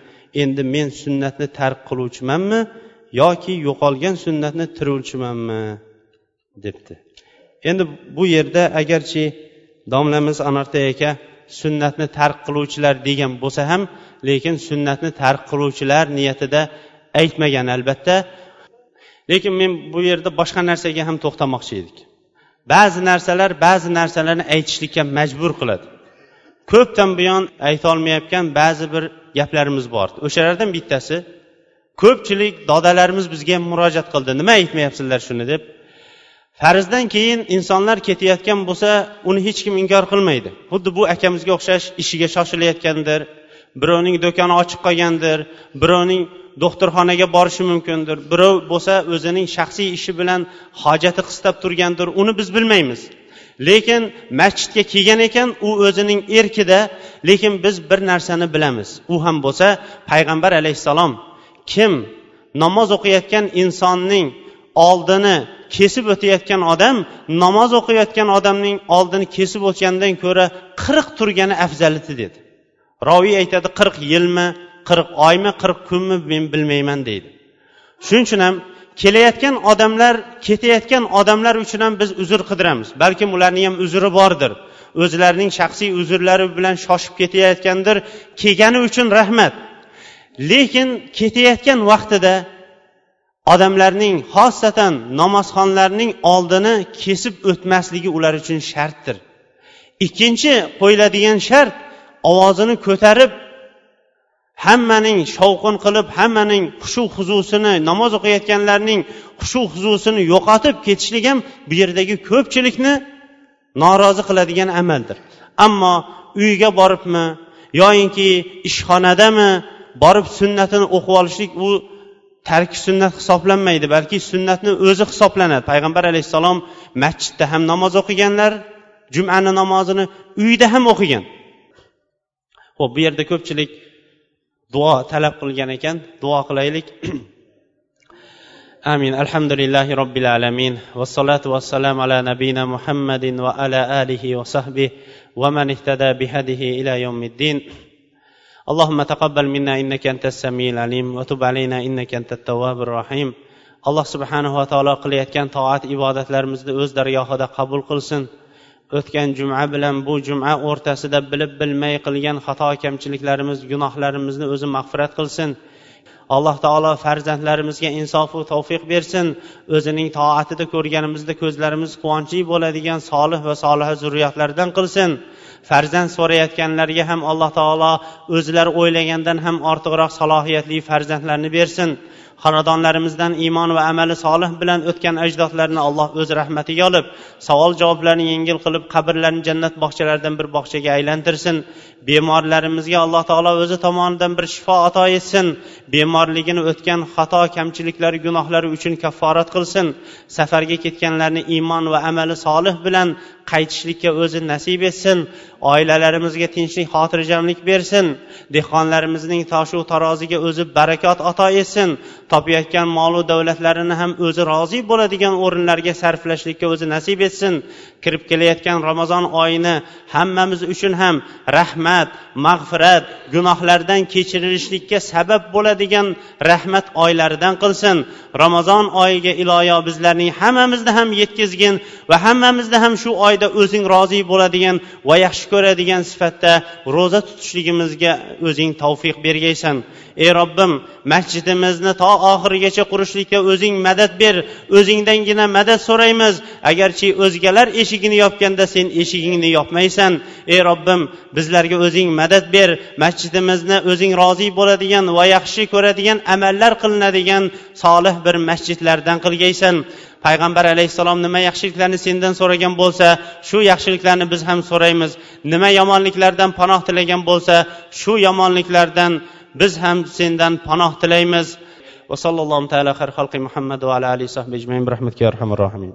Endi men sunnatni tark qiluvchimanmi yoki yo'qolgan sunnatni tiruvchimanmi debdi. Endi bu yerda agarchi domlamiz anarta aka sunnatni tark qiluvchilar degan bo'lsa ham lekin sunnatni tark qiluvchilar niyatida aytmagan albatta. Lekin men bu yerda boshqa narsaga ham to'xtamoqchi edik. Ba'zi narsalar ba'zi narsalarni aytishlikka majbur qiladi. Ko'pdan buyon aytolmayotgan ba'zi bir gaplarimiz bor. O'shalardan bittasi ko'pchilik dodalarimiz bizga murojaat qildi. Nima aytmayapsizlar shuni deb? Farzdan keyin insonlar ketayotgan bo'lsa uni hech kim inkor qilmaydi. Xuddi bu akamizga o'xshash ishiga shoshilayotgandir birovning do'koni ochiq qolgandir birovning doktorxonaga borishi mumkindir. Birov bo'lsa o'zining shaxsiy ishi bilan hojati qistab turgandir uni biz bilmaymiz. Lekin masjidga kelgan ekan u o'zining erkida lekin biz bir narsani bilamiz. U ham bo'lsa payg'ambar alayhissalom kim namoz o'qiyotgan insonning oldini kesib o'tayotgan odam namoz o'qiyotgan odamning oldini kesib o'tgandan ko'ra qirq turgani afzaliti dedi. Roviy aytadi qirq yilmi qirq oymi qirq kunmi men bilmayman deydi. Shuning uchun ham kelayotgan odamlar ketayotgan odamlar uchun ham biz uzr qidiramiz. Balkim ularning ham uzri bordir. O'zlarining shaxsiy uzrlari bilan shoshib ketayotgandir. Kelgani uchun rahmat. Lekin ketayotgan vaqtida odamlarning xosatan namozxonlarning oldini kesib o'tmasligi ular uchun shartdir. Ikkinchi qo'yiladigan shart ovozini ko'tarib hammaning shovqin qilib hammaning hushu huzusini namoz o'qiyotganlarning hushu huzusini yo'qotib ketishlik ham bu yerdagi ko'pchilikni norozi qiladigan amaldir. Ammo uyga boribmi yoyinki ishxonadami borib sunnatini o'qib olishlik u tarki sunnat hisoblanmaydi balki sunnatni o'zi hisoblanadi. Payg'ambar alayhissalom masjidda ham namoz o'qiganlar jumani namozini uyda ham o'qigan. Ho'p bu yerda ko'pchilik duo talab qilgan ekan duo qilaylik. <clears throat> Amin. Alhamdulillahi robbil alamin. Vassalatu vassalam ala nabiyina muhammadin va ala alihi va sahbihi. Va man ihtada bihadihi ila yawmiddin. اللهم تقبل منا انك انت السميع العليم وتب علينا انك انت التواب الرحيم alloh subhanava taolo qilayotgan toat ibodatlarimizni o'z dargohida qabul qilsin o'tgan juma bilan bu juma o'rtasida bilib bilmay qilgan xato kamchiliklarimiz gunohlarimizni o'zi mag'firat qilsin alloh taolo farzandlarimizga insofu tavfiq bersin o'zining toatida ko'rganimizda ko'zlarimiz quvonchli bo'ladigan solih va soliha zurriyotlardan qilsin Farzand so'rayotganlarga ham alloh taolo o'zlari o'ylagandan ham ortiqroq salohiyatli farzandlarni bersin. Xonadonlarimizdan iymon va amali solih bilan o'tgan ajdodlarni alloh o'z rahmatiga olib savol javoblarni yengil qilib qabrlarni jannat bog'chalaridan bir bog'chaga aylantirsin. Bemorlarimizga alloh taolo o'zi tomonidan bir shifo ato etsin. Bemorligini o'tgan xato kamchiliklari gunohlari uchun kafforat qilsin. Safarga ketganlarni iymon va amali solih bilan qaytishlikka o'zi nasib etsin. Oilalarimizga tinchlik xotirjamlik bersin. Dehqonlarimizning toshu taroziga o'zi barakot ato etsin. Topayotgan molu davlatlarini ham o'zi rozi bo'ladigan o'rinlarga sarflashlikka o'zi nasib etsin. Kirib kelayotgan ramazon oyini hammamiz uchun ham rahmat mag'firat gunohlardan kechirilishlikka sabab bo'ladigan rahmat oylaridan qilsin. Ramazon oyiga iloyo bizlarning hammamizni ham yetkazgin va hammamizni ham shu oyda o'zing rozi bo'ladigan va yaxshi ko'radigan sifatda ro'za tutishligimizga o'zing tavfiq bergaysan. Ey robbim masjidimizni to oxirigacha qurishlikka o'zing madad ber o'zingdangina madad so'raymiz. Agarchi o'zgalar eshigini yopganda sen eshigingni yopmaysan. Ey robbim bizlarga o'zing madad ber masjidimizni o'zing rozi bo'ladigan va yaxshi ko'radigan amallar qilinadigan solih bir masjidlardan qilgaysan. payg'ambar alayhissalom nima yaxshiliklarni sendan so'ragan bo'lsa shu yaxshiliklarni biz ham so'raymiz nima yomonliklardan panoh tilagan bo'lsa shu yomonliklardan biz ham sendan panoh tilaymiz وصلى الله تعالى خير خلق محمد وعلى اله وصحبه اجمعين برحمتك يا ارحم الراحمين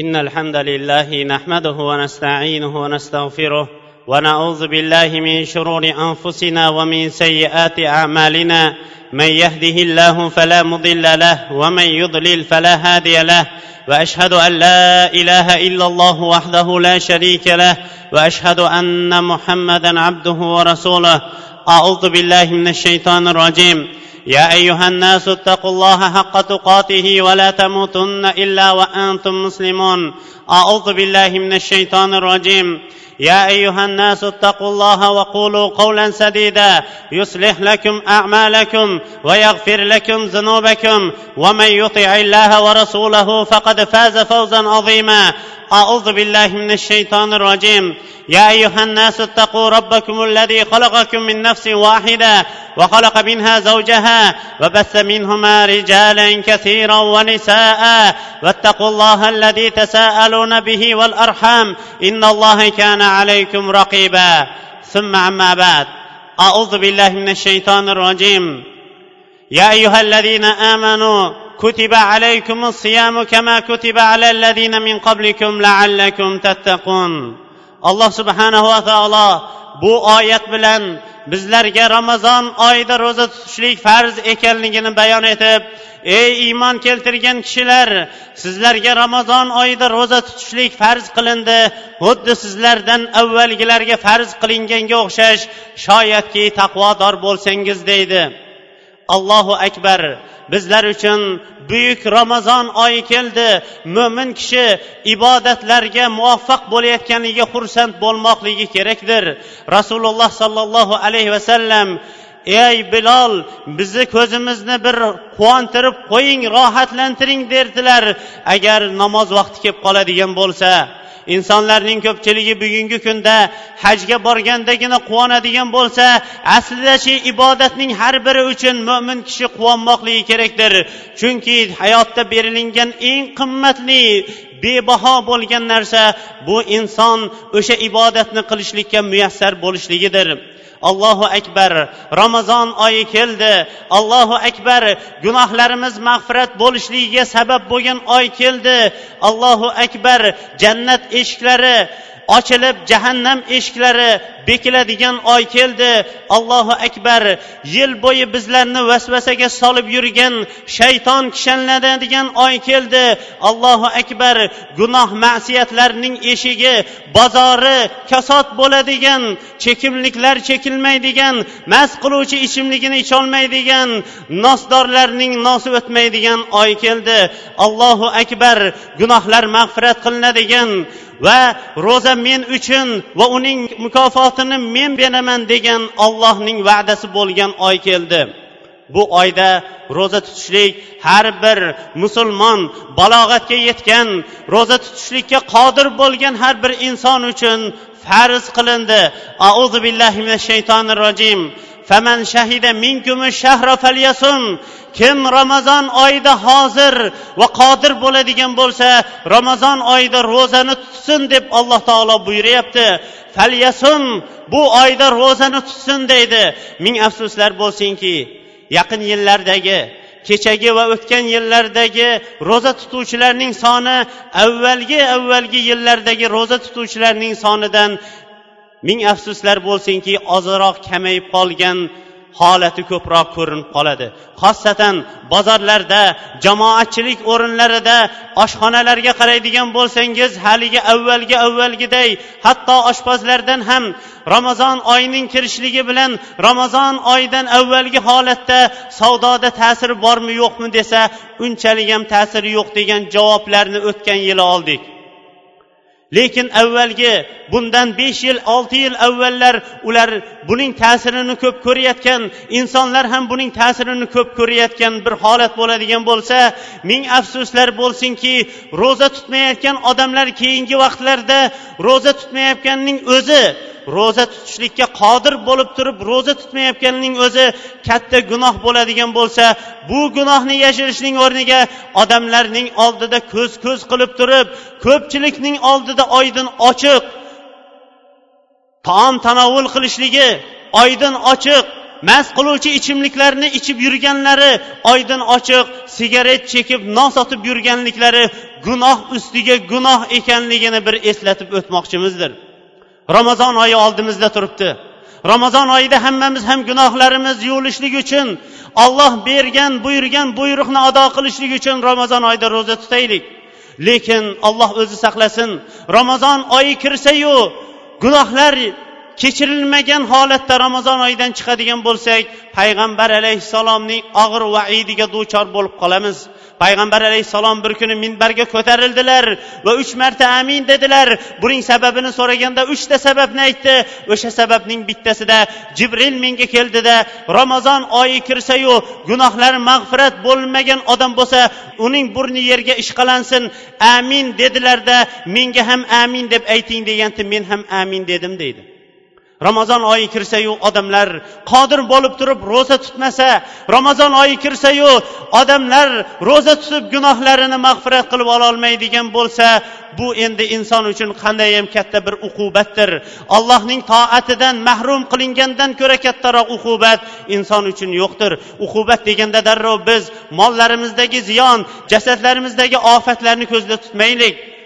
ان الحمد لله نحمده ونستعينه ونستغفره ونعوذ بالله من شرور أنفسنا ومن سيئات أعمالنا. من يهده الله فلا مضل له ومن يضلل فلا هادي له. وأشهد أن لا إله إلا الله وحده لا شريك له. وأشهد أن محمدا عبده ورسوله. أعوذ بالله من الشيطان الرجيم. يا أيها الناس اتقوا الله حق تقاته ولا تموتن إلا وأنتم مسلمون. أعوذ بالله من الشيطان الرجيم. يا أيها الناس اتقوا الله وقولوا قولا سديدا. يصلح لكم أعمالكم ويغفر لكم ذنوبكم. ومن يطع الله ورسوله فقد فاز فوزا عظيما. أعوذ بالله من الشيطان الرجيم. يا أيها الناس اتقوا ربكم الذي خلقكم من نفس واحدة وخلق منها زوجها وبث منهما رجالا كثيرا ونساء. واتقوا الله الذي تساءلون به والأرحام. إن الله كان عليكم رقيبا. ثم عما بعد. أعوذ بالله من الشيطان الرجيم. يا أيها الذين آمنوا كتب عليكم الصيام كما كتب على الذين من قبلكم لعلكم تتقون. Alloh subhanava taolo bu oyat bilan bizlarga ramazon oyida ro'za tutishlik farz ekanligini bayon etib ey iymon keltirgan kishilar sizlarga ramazon oyida ro'za tutishlik farz qilindi. Xuddi sizlardan avvalgilarga farz qilinganga o'xshash shoyatki taqvodor bo'lsangiz deydi. Allohu akbar. Bizlar uchun buyuk ramazon oyi keldi. Mo'min kishi ibodatlarga muvaffaq bo'layotganiga xursand bo'lmoqligi kerakdir. Rasululloh sollallohu alayhi vasallam ey bilol bizni ko'zimizni bir quvontirib qo'ying rohatlantiring derdilar. Agar namoz vaqti kelib qoladigan bo'lsa insonlarning ko'pchiligi bugungi kunda hajga borgandagina quvonadigan bo'lsa aslidachi ibodatning har biri uchun mo'min kishi quvonmoqligi kerakdir. Chunki hayotda berilingan eng qimmatli bebaho bo'lgan narsa bu inson o'sha ibodatni qilishlikka muyassar bo'lishligidir. Allohu akbar ramazon oyi keldi. Allohu akbar gunohlarimiz mag'firat bo'lishligiga sabab bo'lgan oy keldi. Allohu akbar jannat eshiklari ochilib jahannam eshiklari bekiladigan oy keldi. Allohu akbar. Yil bo'yi bizlarni vasvasaga solib yurgan shayton kishanlanadigan oy keldi. Allohu akbar. Gunoh ma'siyatlarning eshigi bozori kasod bo'ladigan chekimliklar chekilmaydigan mast qiluvchi ichimligini icholmaydigan nosdorlarning nosi o'tmaydigan oy keldi. Allohu akbar. Gunohlar mag'firat qilinadigan va ro'za men uchun va uning mukofotini men beraman degan ollohning va'dasi bo'lgan oy keldi. Bu oyda ro'za tutishlik har bir musulmon balog'atga yetgan ro'za tutishlikka qodir bo'lgan har bir inson uchun farz qilindi. Auzu billahi minash shaytonir rojim. Faman shahida minkum shahra فليصم kim ramazon oyida hozir va qodir bo'ladigan bo'lsa ramazon oyida ro'zani tutsin deb alloh taolo buyuryapti. Falyasum bu oyda ro'zani tutsin deydi. Ming afsuslar bo'lsinki yaqin yillardagi kechagi va o'tgan yillardagi ro'za tutuvchilarning soni avvalgi avvalgi yillardagi ro'za tutuvchilarning sonidan ming afsuslar bo'lsinki ozroq kamayib qolgan holati ko'proq ko'rinib qoladi. Xosatan bozorlarda jamoatchilik o'rinlarida oshxonalarga qaraydigan bo'lsangiz haligi avvalgi avvalgiday hatto oshpazlardan ham ramazon oyining kirishligi bilan ramazon oyidan avvalgi holatda savdoda ta'siri bormi yo'qmi desa unchalik ham ta'siri yo'q degan javoblarni o'tgan yili oldik. Lekin avvalgi bundan besh yil olti yil avvallar ular buning ta'sirini ko'p ko'rayotgan insonlar ham buning ta'sirini ko'p ko'rayotgan bir holat bo'ladigan bo'lsa ming afsuslar bo'lsinki ro'za tutmayotgan odamlar keyingi vaqtlarda ro'za tutmayotganning o'zi ro'za tutishlikka qodir bo'lib turib ro'za tutmayotganning o'zi katta gunoh bo'ladigan bo'lsa bu gunohni yashirishning o'rniga odamlarning oldida ko'z ko'z qilib turib ko'pchilikning oldida oydin ochiq taom tanovul qilishligi oydin ochiq mast qiluvchi ichimliklarni ichib yurganlari oydin ochiq sigaret chekib non sotib yurganliklari gunoh ustiga gunoh ekanligini bir eslatib o'tmoqchimizdir. Ramazon oyi oldimizda turibdi. Ramazon oyida hammamiz ham gunohlarimiz yuvilishlik uchun olloh bergan buyurgan buyruqni ado qilishlik uchun ramazon oyida ro'za tutaylik. Lekin olloh o'zi saqlasin. Ramazon oyi kirsayu gunohlar kechirilmagan holatda ramazon oyidan chiqadigan bo'lsak payg'ambar alayhissalomning og'ir vaidiga duchor bo'lib qolamiz. Payg'ambar alayhissalom bir kuni minbarga ko'tarildilar va uch marta amin dedilar. Buning sababini so'raganda uchta sababni aytdi? O'sha sababning bittasida jibril menga keldida ramazon oyi kirsayu gunohlari mag'firat bo'lmagan odam bo'lsa uning burni yerga ishqalansin amin dedilarda menga ham amin deb ayting deganda men ham amin dedim deydi. Ramazon oyi kirsayu odamlar qodir bo'lib turib ro'za tutmasa ramazon oyi kirsayu odamlar ro'za tutib gunohlarini mag'firat qilib ololmaydigan bo'lsa bu endi inson uchun qandayyam katta bir uqubatdir. Allohning toatidan mahrum qilingandan ko'ra kattaroq uqubat inson uchun yo'qdir. Uqubat deganda darrov biz mollarimizdagi ziyon jasadlarimizdagi ofatlarni ko'zda tutmaylik.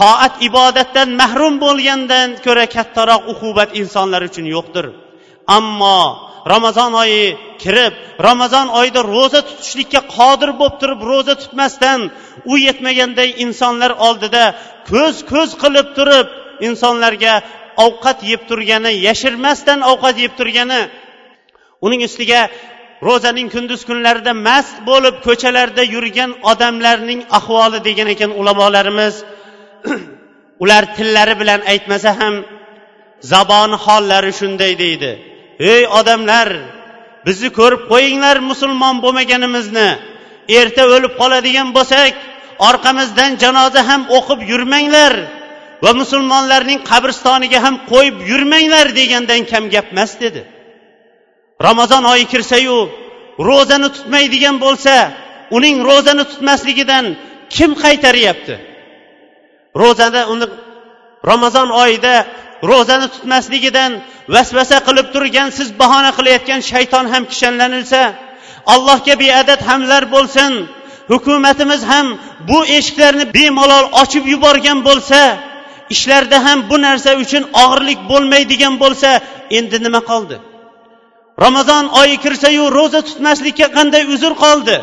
Toat ibodatdan mahrum bo'lgandan ko'ra kattaroq uqubat insonlar uchun yo'qdir. Ammo ramazon oyi kirib ramazon oyida ro'za tutishlikka qodir bo'lib turib ro'za tutmasdan u yetmaganday insonlar oldida ko'z ko'z qilib turib insonlarga ovqat yeb turgani yashirmasdan ovqat yeb turgani uning ustiga ro'zaning kunduz kunlarida mast bo'lib ko'chalarda yurgan odamlarning ahvoli degan ekan ulamolarimiz. <clears throat> ular tillari bilan aytmasa ham zaboni hollari shunday deydi. Ey odamlar bizni ko'rib qo'yinglar musulmon bo'lmaganimizni. Erta o'lib qoladigan bo'lsak orqamizdan janoza ham o'qib yurmanglar va musulmonlarning qabristoniga ham qo'yib yurmanglar degandan kam gap emas dedi. Ramazon oyi kirsayu ro'zani tutmaydigan bo'lsa uning ro'zani tutmasligidan kim qaytaryapti? Ro'zada uni ramazon oyida ro'zani tutmasligidan vasvasa qilib turgan siz bahona qilayotgan shayton ham kishanlanilsa allohga beadad hamlar bo'lsin. Hukumatimiz ham bu eshiklarni bemalol ochib yuborgan bo'lsa ishlarda ham bu narsa uchun og'irlik bo'lmaydigan bo'lsa endi nima qoldi? Ramazon oyi kirsayu ro'za tutmaslikka qanday uzr qoldi?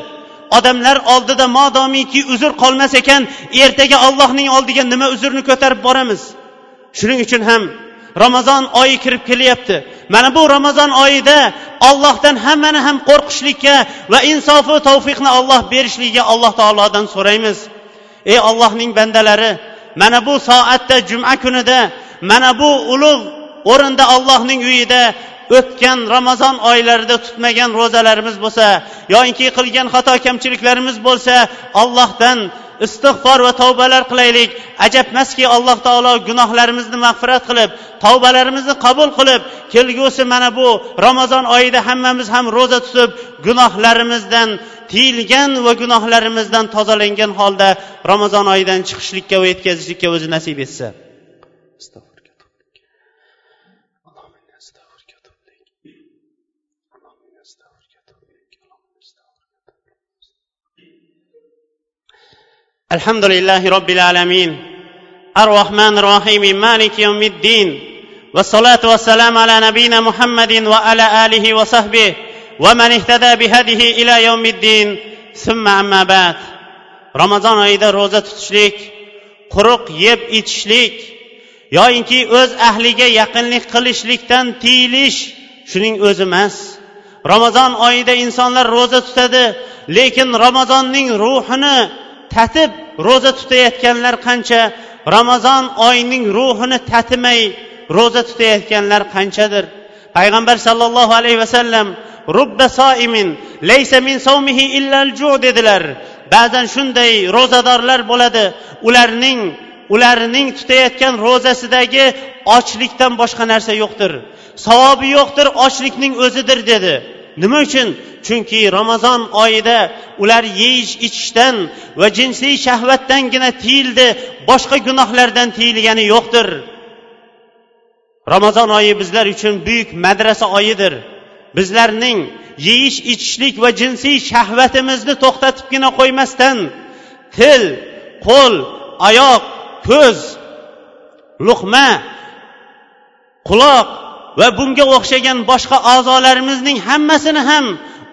Odamlar oldida modomiki uzr qolmas ekan ertaga allohning oldiga nima uzrni ko'tarib boramiz. Shuning uchun ham ramazon oyi kirib kelyapti. Mana bu ramazon oyida ollohdan hammani ham qo'rqishlikka va insofu tavfiqni olloh berishligiga alloh taolodan so'raymiz. Ey ollohning bandalari mana bu soatda juma kunida mana bu ulug' o'rinda allohning uyida o'tgan ramazon oylarida tutmagan ro'zalarimiz bo'lsa yoinki qilgan xato kamchiliklarimiz bo'lsa allohdan istig'for va tavbalar qilaylik. Ajabmaski alloh taolo gunohlarimizni mag'firat qilib tavbalarimizni qabul qilib kelgusi mana bu ramazon oyida hammamiz ham ro'za tutib gunohlarimizdan tiyilgan va gunohlarimizdan tozalangan holda ramazon oyidan chiqishlikka va yetkazishlikka o'zi nasib etsa الحمد لله رب العالمين الرحمن الرحيم مالك يوم الدين والصلاة والسلام على نبينا محمد وعلى آله وصحبه ومن اهتدى بهديه إلى يوم الدين ثم أما بعد ramazon oyida ro'za tutishlik quruq yeb ichishlik yoyinki o'z ahliga yaqinlik qilishlikdan tiyilish shuning o'zi emas ramazon oyida insonlar ro'za tutadi lekin ramazonning ruhini tatib ro'za tutayotganlar qancha ramazon oyining ruhini tatimay ro'za tutayotganlar qanchadir. Payg'ambar sollallohu alayhi vasallam rubba soimin laysa min savmihi illal ju dedilar. Ba'zan shunday ro'zadorlar bo'ladi. Ularning ularning tutayotgan ro'zasidagi ochlikdan boshqa narsa yo'qdir. Savobi yo'qdir ochlikning o'zidir dedi. Nima uchun? Chunki ramazon oyida ular yeyish ichishdan va jinsiy shahvatdangina tiyildi boshqa gunohlardan tiyilgani yo'qdir. Ramazon oyi bizlar uchun buyuk madrasa oyidir. Bizlarning yeyish ichishlik va jinsiy shahvatimizni to'xtatibgina qo'ymasdan til qo'l oyoq ko'z luqma quloq va bunga o'xshagan boshqa a'zolarimizning hammasini ham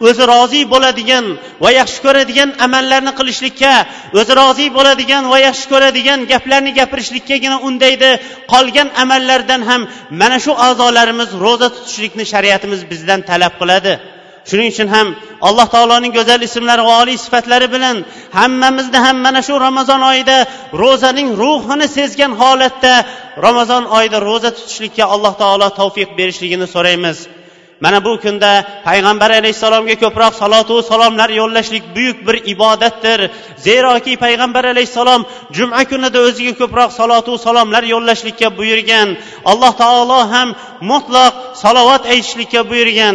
o'zi rozi bo'ladigan va yaxshi ko'radigan amallarni qilishlikka o'zi rozi bo'ladigan va yaxshi ko'radigan gaplarni gapirishlikkagina undaydi qolgan amallardan ham mana shu a'zolarimiz ro'za tutishlikni shariatimiz bizdan talab qiladi. Shuning uchun ham alloh taoloning go'zal ismlari va oliy sifatlari bilan hammamizni ham mana shu ramazon oyida ro'zaning ruhini sezgan holatda ramazon oyida ro'za tutishlikka alloh taolo tavfiq berishligini so'raymiz. Mana bu kunda payg'ambar alayhissalomga ko'proq salotu salomlar yo'llashlik buyuk bir ibodatdir. Zeroki payg'ambar alayhissalom juma kunida o'ziga ko'proq salotu salomlar yo'llashlikka buyurgan alloh taolo ham mutlaq salovat aytishlikka buyurgan.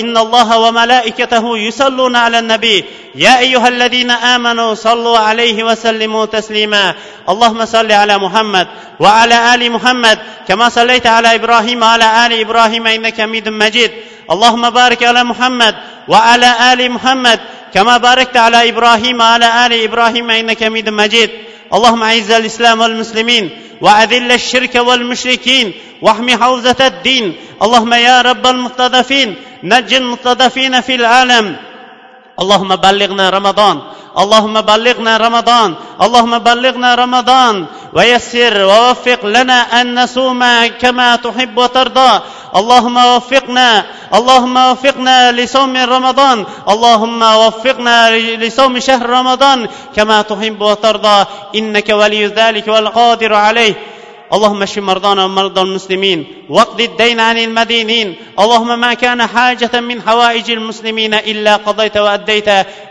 إن الله وملائكته يصلون على النبي. يا أيها الذين آمنوا صلوا عليه وسلموا تسليما. اللهم صل على محمد وعلى آل محمد كما صليت على إبراهيم وعلى آل إبراهيم إنك حميد مجيد. اللهم بارك على محمد وعلى آل محمد كما باركت على إبراهيم وعلى آل إبراهيم إنك حميد مجيد. اللهم أعز الإسلام والمسلمين وأذل الشرك والمشركين واحمي حوزة الدين. اللهم يا رب المستضعفين نج المستضعفين في العالم. اللهم بلغنا رمضان. اللهم بلغنا رمضان. اللهم بلغنا رمضان. ويسر ووفق لنا أن نصوم كما تحب وترضى. اللهم وفقنا. اللهم وفقنا لصوم رمضان. اللهم وفقنا لصوم شهر رمضان كما تحب وترضى. إنك ولي ذلك والقادر عليه. اللهم اشف مرضانا ومرضى المسلمين واقض الدين عن المدينين. اللهم ما كان حاجة من حوائج المسلمين إلا قضيت وأديت.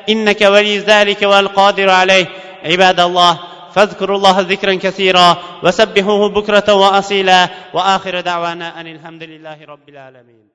إنك ولي ذلك والقادر عليه. عباد الله فاذكروا الله ذكرا كثيرا وسبحوه بكرة وأصيلا. وآخر دعوانا أن الحمد لله رب العالمين.